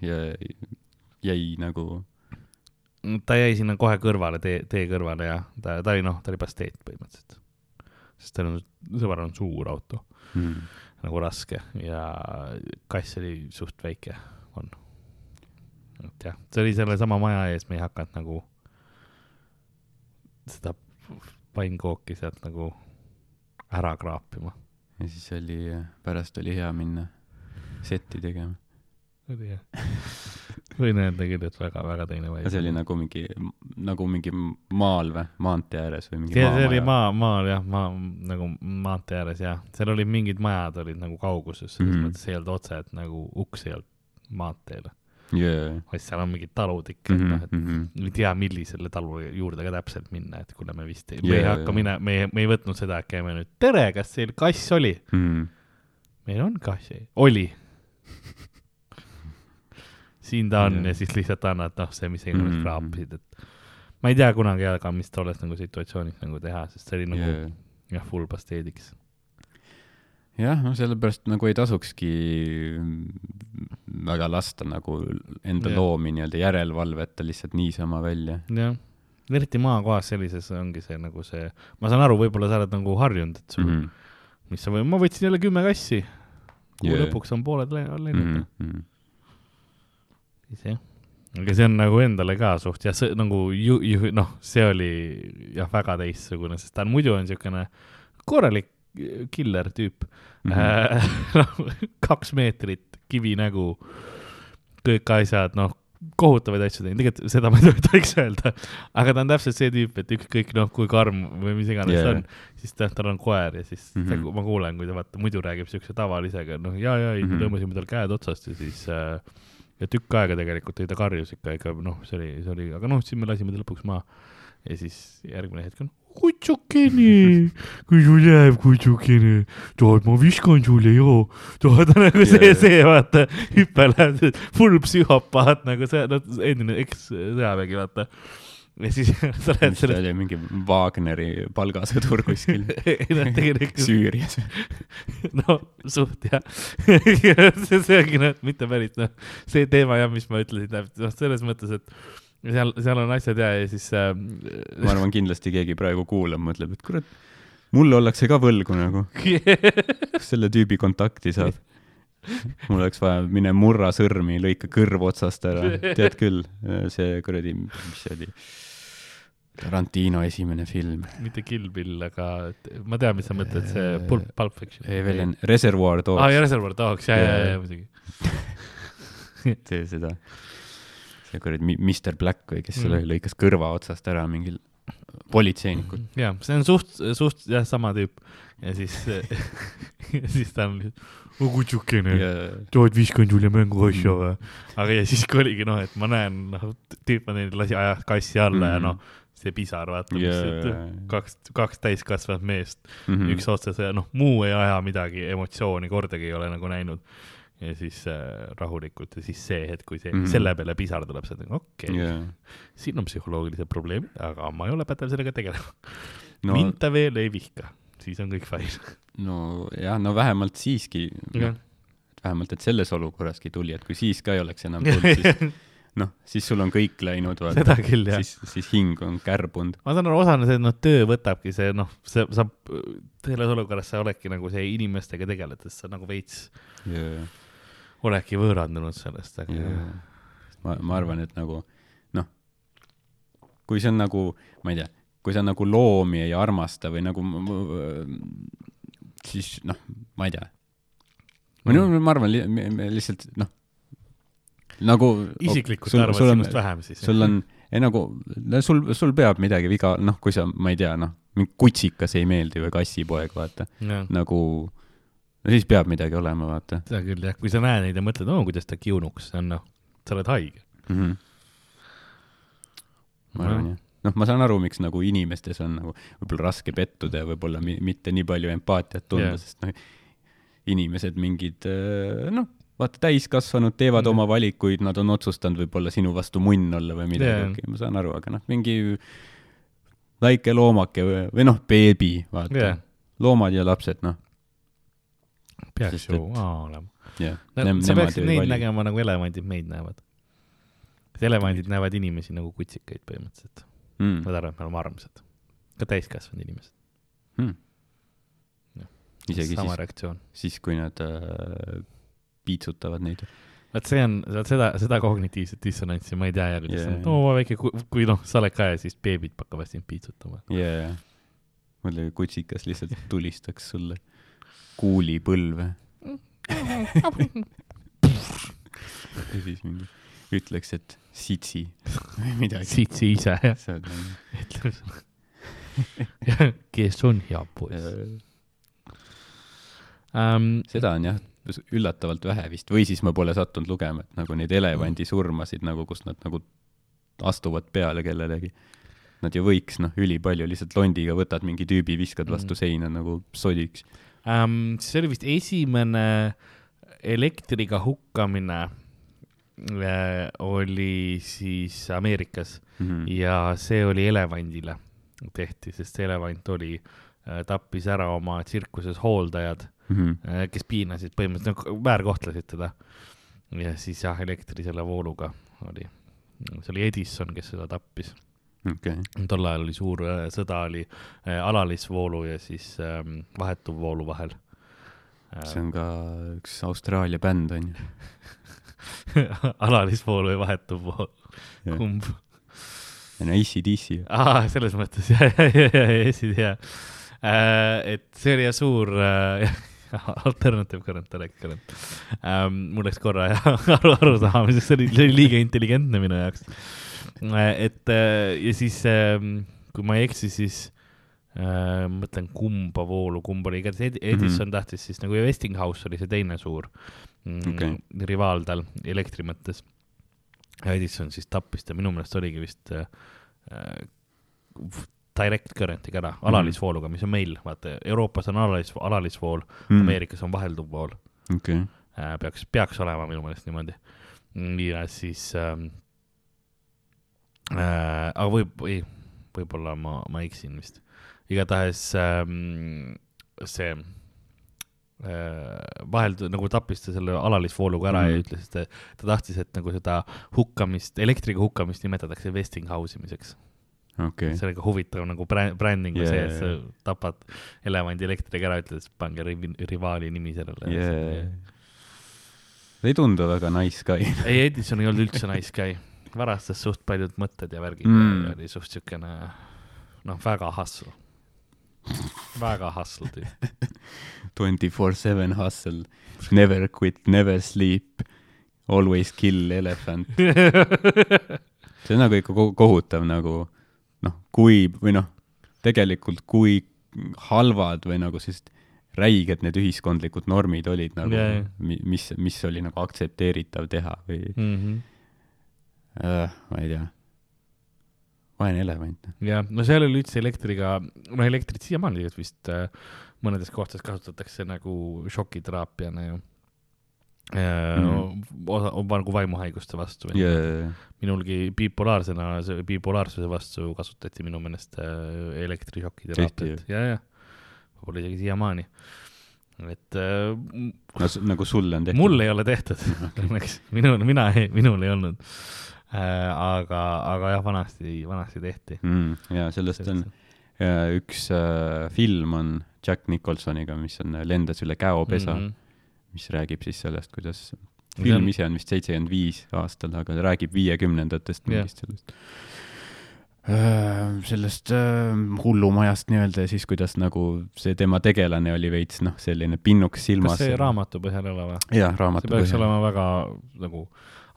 jäi nagu, ta jäi sinna kohe kõrvale, tee, tee kõrvale ja ta, ta oli noh, ta oli pasteet põhimõtteliselt. sest tal on, sõbral on suur auto. mm. nagu raske ja kass oli suht väike, on. Et jah, see oli sellesama maja ees, me ei hakanud nagu seda pannkooki sealt nagu ära kraapima. ja siis oli, pärast oli hea minna setti tegema. oli jah. võin öelda küll, et väga-väga teine vaim. see oli nagu mingi, nagu mingi maal või, maantee ääres või mingi see, see oli maa, maal jah, maa nagu maantee ääres jah, seal olid mingid majad olid nagu kauguses, selles mm. -hmm. mõttes ei olnud otse, et nagu uks ei olnud maanteele, jaa. vaid seal on mingid talud ikka mm, Mhm, -hmm. noh, et mhm. ei tea, millisele talu juurde ka täpselt minna, et kuule, me vist ei, me Jaa, ei hakka jaa. minema, me ei, me ei võtnud seda, et käime nüüd, tere, kas teil kass oli? Mhm. meil on kass, oli. siin ta on Jaa. ja siis lihtsalt annad, noh, see, mis inimesed Mhm. kraapisid, et ma ei tea kunagi aga, mis tolles nagu situatsioonis nagu teha, sest see oli nagu Jaa. jah, full pasteediks. jah, no sellepärast nagu ei tasukski väga lasta nagu enda Jah. loomi nii-öelda järelevalveta lihtsalt niisama välja. jah, eriti maakohas sellises ongi see nagu see, ma saan aru, võib-olla sa oled nagu harjunud, et sul mm. -hmm. mis sa või, ma võtsin jälle kümme kassi. kuu Jaa. lõpuks on pooled lä- läinud mm. Mhm. siis jah, aga see on nagu endale ka suht ja see nagu ju, ju, noh, see oli jah, väga teistsugune, sest ta on muidu on niisugune korralik killer tüüp mm. -hmm. kaks meetrit, kivinägu, kõik asjad, noh, kohutavaid asju teinud, tegelikult seda ma ei tohiks öelda, aga ta on täpselt see tüüp, et ükskõik noh, kui karm või mis iganes yeah. on, siis ta, tal on koer ja siis mm. -hmm. ma kuulen, kui ta vaata muidu räägib siukse tavalisega, noh ja, ja mm Mhm. -hmm. tõmbasime tal käed otsast ja siis äh, ja tükk aega tegelikult oli ta karjus ikka, ikka noh, see oli, see oli, aga noh, siis me lasime ta lõpuks maha. ja siis järgmine hetk on, kutsukene, kui sul jääb kutsukene, tahad ma viskan sulle joo, tahad nagu see Jaa., see vaata, hüpe läheb, full psühhopaat nagu see, no endine eks-sõjavägi vaata. ja siis sa lähed mis ta selle, oli, mingi Wagneri palgasõdur kuskil noh, Süürias. no suht jah see, see ongi noh, mitte päris noh, see teema jah, mis ma ütlesin, täpselt noh, selles mõttes, et seal, seal on asjad ja, ja siis äh, ma arvan, kindlasti keegi praegu kuulab, mõtleb, et kurat, mulle ollakse ka võlgu nagu, kas selle tüübi kontakti saab? mul oleks vaja, mine murra sõrmi, lõika kõrv otsast ära, tead küll, see kuradi, mis see oli, Tarantino esimene film, mitte Kill Bill, aga ma tean, mis sa mõtled, see Pulp, Pulp Fiction. Evelyn, Reservoir aa, ja Dogs, Reservoir Dogs, ja, ja, ja, ja muidugi. see seda, see kuradi Mr Black või kes selle Mm. lõikas kõrva otsast ära mingil politseinikud. ja see on suht, suht jah, sama tüüp ja siis, ja siis ta on lihtsalt, no kutsukene ja, sa oled viskanud sulle mänguasja või? aga ja siis kui oligi noh, et ma näen, noh, tüüp on teinud, lasi ajas kassi alla ja Mhm. noh, see pisar, vaata, ja mis, kaks, kaks täiskasvanud meest mm, Mhm. üks otsese, noh, muu ei aja midagi, emotsiooni kordagi ei ole nagu näinud. Ja siis äh, rahulikult ja siis see hetk, kui see mm. -hmm. selle peale pisar tuleb, sa oled nagu okei okay,, ja, siin on psühholoogilised probleemid, aga ma ei ole pädev sellega tegelema no.. mind ta veel ei vihka, siis on kõik fine. no jah, no vähemalt siiski, vähemalt, et selles olukorraski tuli, et kui siis ka ei oleks enam tulnud, siis noh, siis sul on kõik läinud, jah. siis, siis hing on kärbunud. ma saan aru, osana see, noh, töö võtabki see, noh, see saab, selles olukorras sa oledki nagu see inimestega tegeledes, sa nagu veits ja, oledki võõrandunud sellest, aga ja ma, ma arvan, et nagu noh, kui see on nagu, ma ei tea, kui sa nagu loomi ei armasta või nagu siis noh, ma ei tea. või no ma arvan li, lihtsalt noh, nagu isiklikult sul- arvad sinust vähem siis. sul on, ei nagu, sul, sul peab midagi viga, noh, kui sa, ma ei tea, noh, mingi kutsikas ei meeldi või kassipoeg, vaata, nagu, no siis peab midagi olema, vaata seda küll jah, kui sa näed neid ja mõtled, oo, kuidas ta kiunuks, see on noh, sa oled haige. mm. -hmm. ma arvan jah, noh, ma saan aru, miks nagu inimestes on nagu võib-olla raske pettuda ja võib-olla mi mitte nii palju empaatiat tunda yeah., sest noh, inimesed mingid äh, noh, vaata täiskasvanud teevad yeah. oma valikuid, nad on otsustanud võib-olla sinu vastu munn olla või midagi yeah., okei, ma saan aru, aga noh, mingi väike loomake või, või noh, beebi, vaata yeah., loomad ja lapsed, noh, peaks ju et- aa olema. jah. sa peaksid neid nägema nagu elevandid meid näevad. elevandid näevad inimesi nagu kutsikaid põhimõtteliselt. mm. Nad arvavad, et me oleme armsad. ka täiskasvanud inimesed. mm.. Isegi sama siis, reaktsioon. siis, kui nad äh, piitsutavad neid. vot see on, seda, seda kognitiivset dissonantsi ma ei tea Jaa. yeah., no väike, kui noh, sa oled ka ja siis beebid hakkavad sind piitsutama. jaa, mõtle, kui kutsikas lihtsalt tulistaks sulle kuuli põlve ja siis mingi ütleks, et sitsi või midagi. sitsi ise jah, seda. kes on hea poiss um,? seda on jah, üllatavalt vähe vist või siis ma pole sattunud lugema, et nagu neid elevandi surmasid nagu, kus nad nagu astuvad peale kellelegi. Nad ju võiks noh, ülipalju lihtsalt londiga võtad mingi tüübi, viskad vastu seina nagu sodiks. um,. see oli vist esimene elektriga hukkamine äh, oli siis Ameerikas Mhm. ja see oli elevandile tehti, sest see elevant oli, tappis ära oma tsirkuses hooldajad, Mhm. kes piinasid põhimõtteliselt, nagu väärkohtlesid teda. ja siis jah, elektri selle vooluga oli, see oli Edison, kes seda tappis. okei, tol ajal oli suur äh, sõda oli äh, alalisvoolu ja siis ähm, vahetuvvoolu vahel see on ka üks Austraalia bänd on ju. alalisvool või vahetuvvool, Jah. kumb? no ACDC. aa, selles mõttes jah, jah, jah, jah, jah, et see oli jah suur äh, alternative current, direct current ähm,. mul läks korra jah aru, arusaamiseks, see oli liiga intelligentne minu jaoks äh,. Et äh, ja siis äh,, kui ma ei eksi, siis äh, mõtlen, kumba voolu, kumb oli, igatahes Ed- Edison mm -hmm. tahtis siis nagu ja Westinghouse oli see teine suur mm, Okei. rivaal tal elektri mõttes. Edison siis tappis ta, minu meelest oligi vist äh, äh, direct current'iga ära, alalisvooluga, mis on meil, vaata Euroopas on alalis, alalisvool mm., Ameerikas on vahelduv vool okei, äh,, peaks, peaks olema minu meelest niimoodi. ja siis ähm, äh,, aga võib, ei, võib-olla ma, ma eksin vist. igatahes ähm, see äh, vahel nagu tappis ta selle alalisvooluga ära mm. ja Mhm. ütles, et ta, ta tahtis, et nagu seda hukkamist, elektriga hukkamist nimetatakse Westinghouse imiseks okei. see oli ka huvitav nagu Jaa, yeah, see, et sa tapad elevandi elektriga ära, ütles, pange rivi- rivaali nimi sellele Yeah. ei tundu väga nice ka. ei, Edison ei olnud üldse nice guy, varastas suht paljud mõtted ja värgid Mm. mm., oli suht siukene noh, väga hustle, väga hustle tüüp. twenty four seven hustle, never quit, never sleep, always kill elephant. see on nagu ikka ko- kohutav nagu, noh, kui või noh, tegelikult kui halvad või nagu sellised räiged need ühiskondlikud normid olid nagu mi- mis, mis oli nagu aktsepteeritav teha või mm. -hmm. Äh, ma ei tea, vaene elevant. jah, no seal oli üldse elektriga, no elektrit siiamaani tegelikult vist äh, mõnedes kohtades kasutatakse nagu šokiteraapiana ju mm.. osa, nagu vaimuhaiguste vastu või ja, minulgi bipolaarsena, bipolaarsuse vastu kasutati minu meelest äh, elektrišokiteraapiat ja, ja võib-olla isegi siiamaani. et äh, no nagu sulle on tehtud? mul ei ole tehtud õnneks, minul, mina, minul ei olnud äh,. aga, aga jah, vanasti, vanasti tehti. mm,. ja sellest on ja üks äh, film on Jack Nicholsoniga, mis on, lendas üle käopesa mm. -hmm. mis räägib siis sellest, kuidas See film on- ise on vist seitsekümmend viis aastal, aga räägib viiekümnendatest mingist sellest äh, sellest äh, hullumajast nii-öelda ja siis, kuidas nagu see tema tegelane oli veits noh, selline pinnuks silmas. kas see raamatu põhjal ei ole või? jah, see raamatu peaks olema väga nagu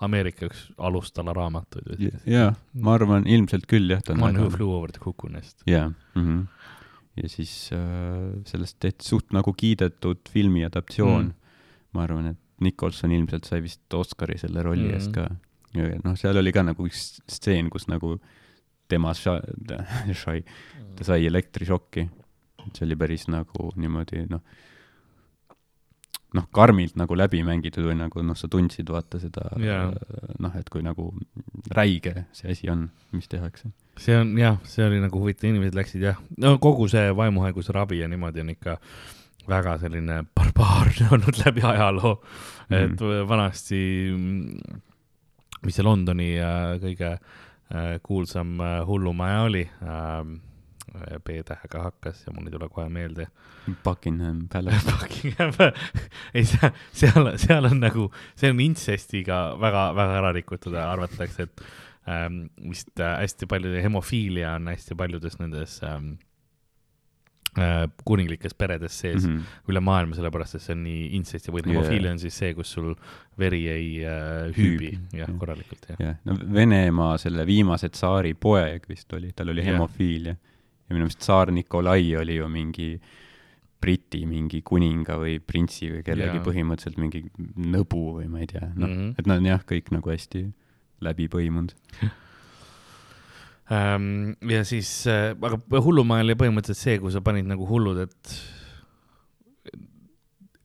Ameerika üks alustala raamatuid. jaa, ma arvan ilmselt küll jah, One Who Flew Over the Cuckoo Nest. jaa mm, -hmm. ja siis äh, sellest tehti suht nagu kiidetud filmi adaptsioon Mm. ma arvan, et Nicholson ilmselt sai vist Oscari selle rolli Mm. eest ka. noh, seal oli ka nagu üks stseen, kus nagu tema sai, ta sai elektrišokki. see oli päris nagu niimoodi noh, noh, karmilt nagu läbi mängitud või nagu noh, sa tundsid vaata seda Jaa. noh, et kui nagu räige see asi on, mis tehakse. see on jah, see oli nagu huvitav, inimesed läksid jah, no kogu see vaimuhaiguse ravi ja niimoodi on ikka väga selline barbaarne olnud läbi ajaloo mm, -hmm. et vanasti, mis see Londoni äh, kõige äh, kuulsam äh, hullumaja oli äh,, B-tähega hakkas ja mul ei tule kohe meelde Buckingham Palace. Buckingham, ei seal, seal, seal on nagu, see on intsestiga väga-väga ära rikutud, arvatakse, et ähm, vist äh, hästi palju hemofiilia on hästi paljudes nendes ähm, äh, kuninglikes peredes sees mm. -hmm. üle maailma, sellepärast et see on nii intsesti või Jaa. hemofiilia on siis see, kus sul veri ei äh, hüübi jah jah., korralikult jah. jah, no Venemaa selle viimase tsaari poeg vist oli, tal oli hemofiilia ja minu meelest tsaar Nikolai oli ju mingi Briti mingi kuninga või printsi või kellegi Jaa. põhimõtteliselt mingi nõbu või ma ei tea, noh mm. -hmm., et nad on jah, kõik nagu hästi läbi põimunud. Ähm, ja siis äh,, aga hullumaja oli põhimõtteliselt see, kui sa panid nagu hullud, et,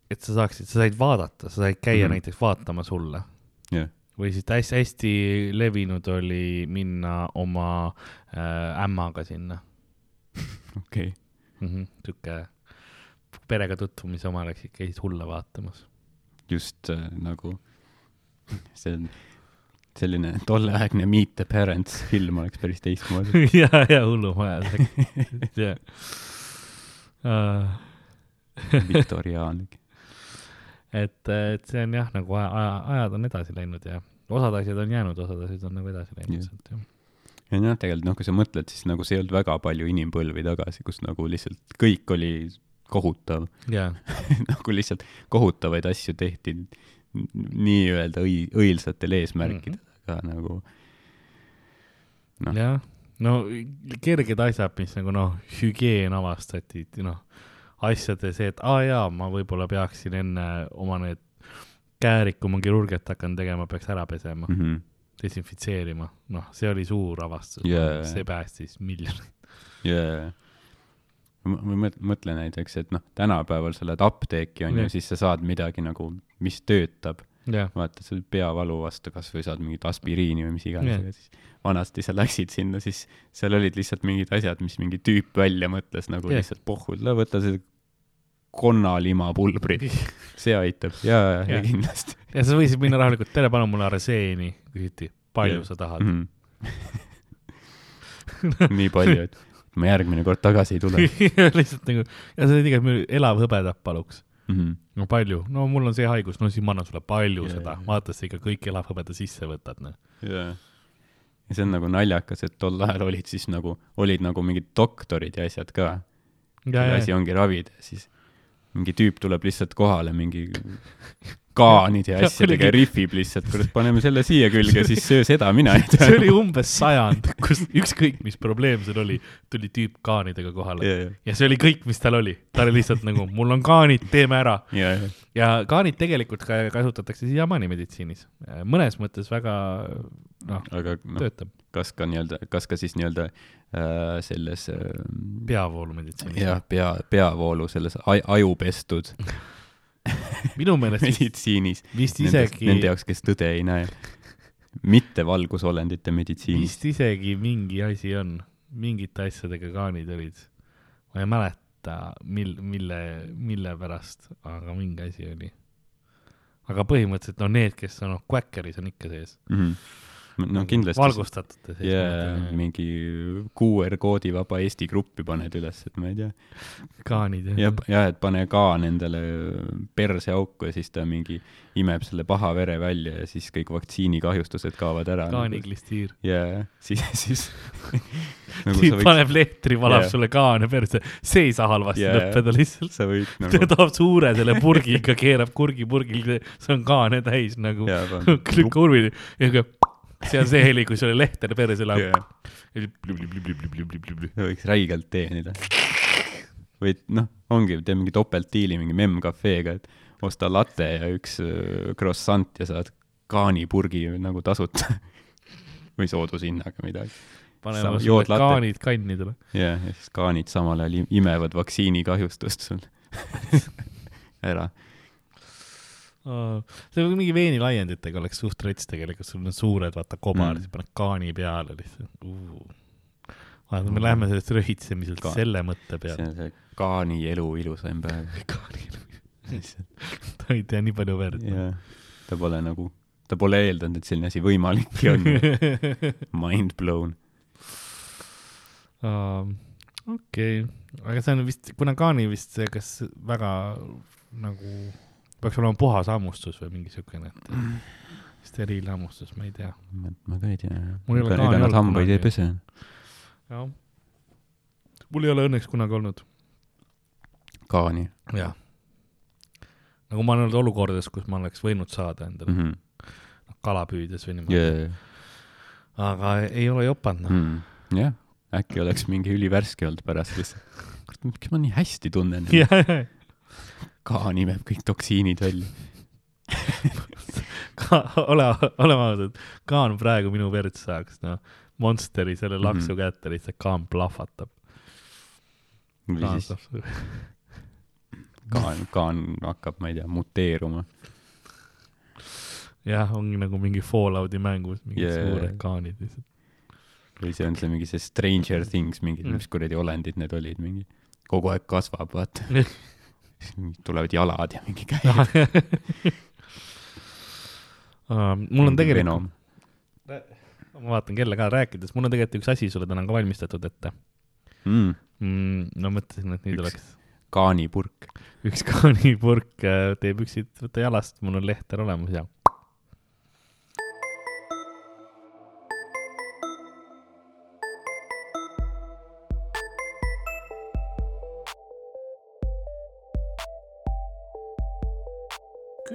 et sa saaksid, sa said vaadata, sa said käia mm. -hmm. näiteks vaatamas hulle jah, või siis hästi-hästi levinud oli minna oma äh, ämmaga sinna okei okay.. mm. -hmm. sihuke perega tutvumise oma läksid, käisid hulle vaatamas. just äh, nagu see on selline tolleaegne Meet the Parents film oleks päris teistmoodi. ja, ja hullumajas, jah uh,. viktoriaanlik. et, et see on jah, nagu aja, aja, ajad on edasi läinud ja osad asjad on jäänud, osad asjad on nagu edasi läinud Jah. sealt jah. Ja noh, tegelikult noh, kui sa mõtled, siis nagu see ei olnud väga palju inimpõlvi tagasi, kus nagu lihtsalt kõik oli kohutav, ja, nagu lihtsalt kohutavaid asju tehti nii-öelda õi-, õilsatel eesmärkidel mm, -hmm. aga nagu Noh. jah, no kerged asjad, mis nagu noh, hügieen avastati, noh, asjade see, et aa jaa, ma võib-olla peaksin enne oma need käärid, kui ma kirurgiat hakkan tegema, peaks ära pesema mm -hmm. desinfitseerima, noh, see oli suur avastus Jaa. see päästis miljoneid. ja ma ma mõt- mõtlen näiteks, et noh, tänapäeval sa lähed apteeki onju Jah., siis sa saad midagi nagu, mis töötab, jah, vaata sa peavalu vastu kasvõi saad mingit aspiriini või mis iganes yeah., aga siis vanasti sa läksid sinna, siis seal olid lihtsalt mingid asjad, mis mingi tüüp välja mõtles nagu yeah. lihtsalt pohhu, võta see konnalimapulbri, see aitab ja, ja, ja kindlasti ja sa võisid minna rahulikult, tere, palun mulle areseeni, küsiti, palju Jah. sa tahad mm. -hmm. nii palju, et ma järgmine kord tagasi ei tule lihtsalt nagu, ja sa olid iga elav hõbedapp paluks. mm. -hmm. no palju, no mul on see haigus, no siis ma annan sulle palju Jaa, seda vaata sa ikka kõik elavhõbeda sisse võtad, noh. jaa. ja see on nagu naljakas, et tol ajal olid siis nagu, olid nagu mingid doktorid ja asjad ka. ja, asi ja, ongi ravida, siis mingi tüüp tuleb lihtsalt kohale mingi kaanide ja Ja asjadega rihvib lihtsalt, kurat, paneme selle siia külge, siis söö seda, mina ei tea. see oli umbes sajand, kus ükskõik, mis probleem sul oli, tuli tüüp kaanidega kohale. Ja, ja, ja see oli kõik, mis tal oli, ta oli lihtsalt nagu, mul on kaanid, teeme ära. ja, ja, kaanid tegelikult ka kasutatakse siiamaani meditsiinis, mõnes mõttes väga noh, noh, töötab kas ka nii-öelda, kas ka siis nii-öelda äh, selles äh, peavoolumeditsiinis. jah, pea, peavoolu selles aj- aju pestud minu meelest meditsiinis, vist isegi, nende jaoks, kes tõde ei näe. mitte valgusolendite meditsiinis. vist isegi mingi asi on, mingite asjadega kaanid olid. ma ei mäleta, mil-, mille, mille pärast, aga mingi asi oli. aga põhimõtteliselt no need, kes on, noh, Quackeris on ikka sees. Mhm. No kindlasti. valgustatute sees jaa, mingi QR-koodi vaba Eesti gruppi paned üles, et ma ei tea. kaanid ja, ja et pane ka nendele perseauku ja siis ta mingi imeb selle paha vere välja ja siis kõik vaktsiinikahjustused kaovad ära. kaaniklistiir. ja siis, siis nagu tüüp võid, paneb lehtri, valab Jaa. sulle kaane perse, see ei saa halvasti Jaa. lõppeda lihtsalt. sa võid ta nagu toob suure selle purgiga, keerab kurgi purgil, see on kaane täis nagu Jaa, pan- kurvi ja siuke, see on see heli, kui sulle lehter perse läheb yeah.. võiks räigelt teenida. või noh, ongi, tee mingi topeltdiili mingi Mem-Cafe'ga, et osta latte ja üks äh, croissant ja saad kaanipurgi nagu tasuta või soodushinnaga midagi. paneme sulle kaanid kannidele. ja, ja siis kaanid samal ajal im- imevad vaktsiinikahjustust sul ära. See mingi veenilaienditega oleks suht rets tegelikult, sul on suured, vaata kobar Mm. mm., siis paned kaani peale lihtsalt uh.. vaata, me läheme sellest röhitsemiselt Ka- selle mõtte see peale. on see kaani elu ilusaim päev. ta ei tea nii palju verd. ja ta pole nagu, ta pole eeldanud, et selline asi võimalikki on. Mind blown. okei, aga see on vist, kuna kaani vist see, kas väga nagu peaks olema puhas hammustus või mingi siukene, et steriilhammustus, ma ei tea. ma, ma ka ei tea. Mul ei ole ega kaani ega nad hambaid ei pese. jah. mul ei ole õnneks kunagi olnud. kaani jah. nagu ma olen olnud olukordades, kus ma oleks võinud saada endale mm. mm. -hmm. kala püüdes või niimoodi yeah.. yeah., aga ei ole jopanud noh mm.. jah, äkki oleks mingi ülivärske olnud pärast lihtsalt. kurat, miks ma nii hästi tunnen? jah, kaan imeb kõik toksiinid välja. ole, oleme ausad, kaan praegu minu verd saaks, noh. Monsteri selle laksu Mhm. kätte lihtsalt kaan plahvatab. või siis kaan, kaan hakkab, ma ei tea, muteeruma. jah, ongi nagu mingi Fallouti mängus mingid Yeah. suured kaanid lihtsalt. või see on see mingi see Stranger Things, mingid Mm. mm., mis kuradi olendid need olid, mingi kogu aeg kasvab, vaata. tulevad jalad ja mingi käed. mul on tegelikult, ma vaatan kella ka rääkides, mul on tegelikult üks asi sulle täna ka valmistatud ette mm,. mm,. no mõtlesin, et nüüd Üks. oleks kaanipurk. üks kaanipurk äh, tee püksid võta jalast, mul on lehter olemas ja.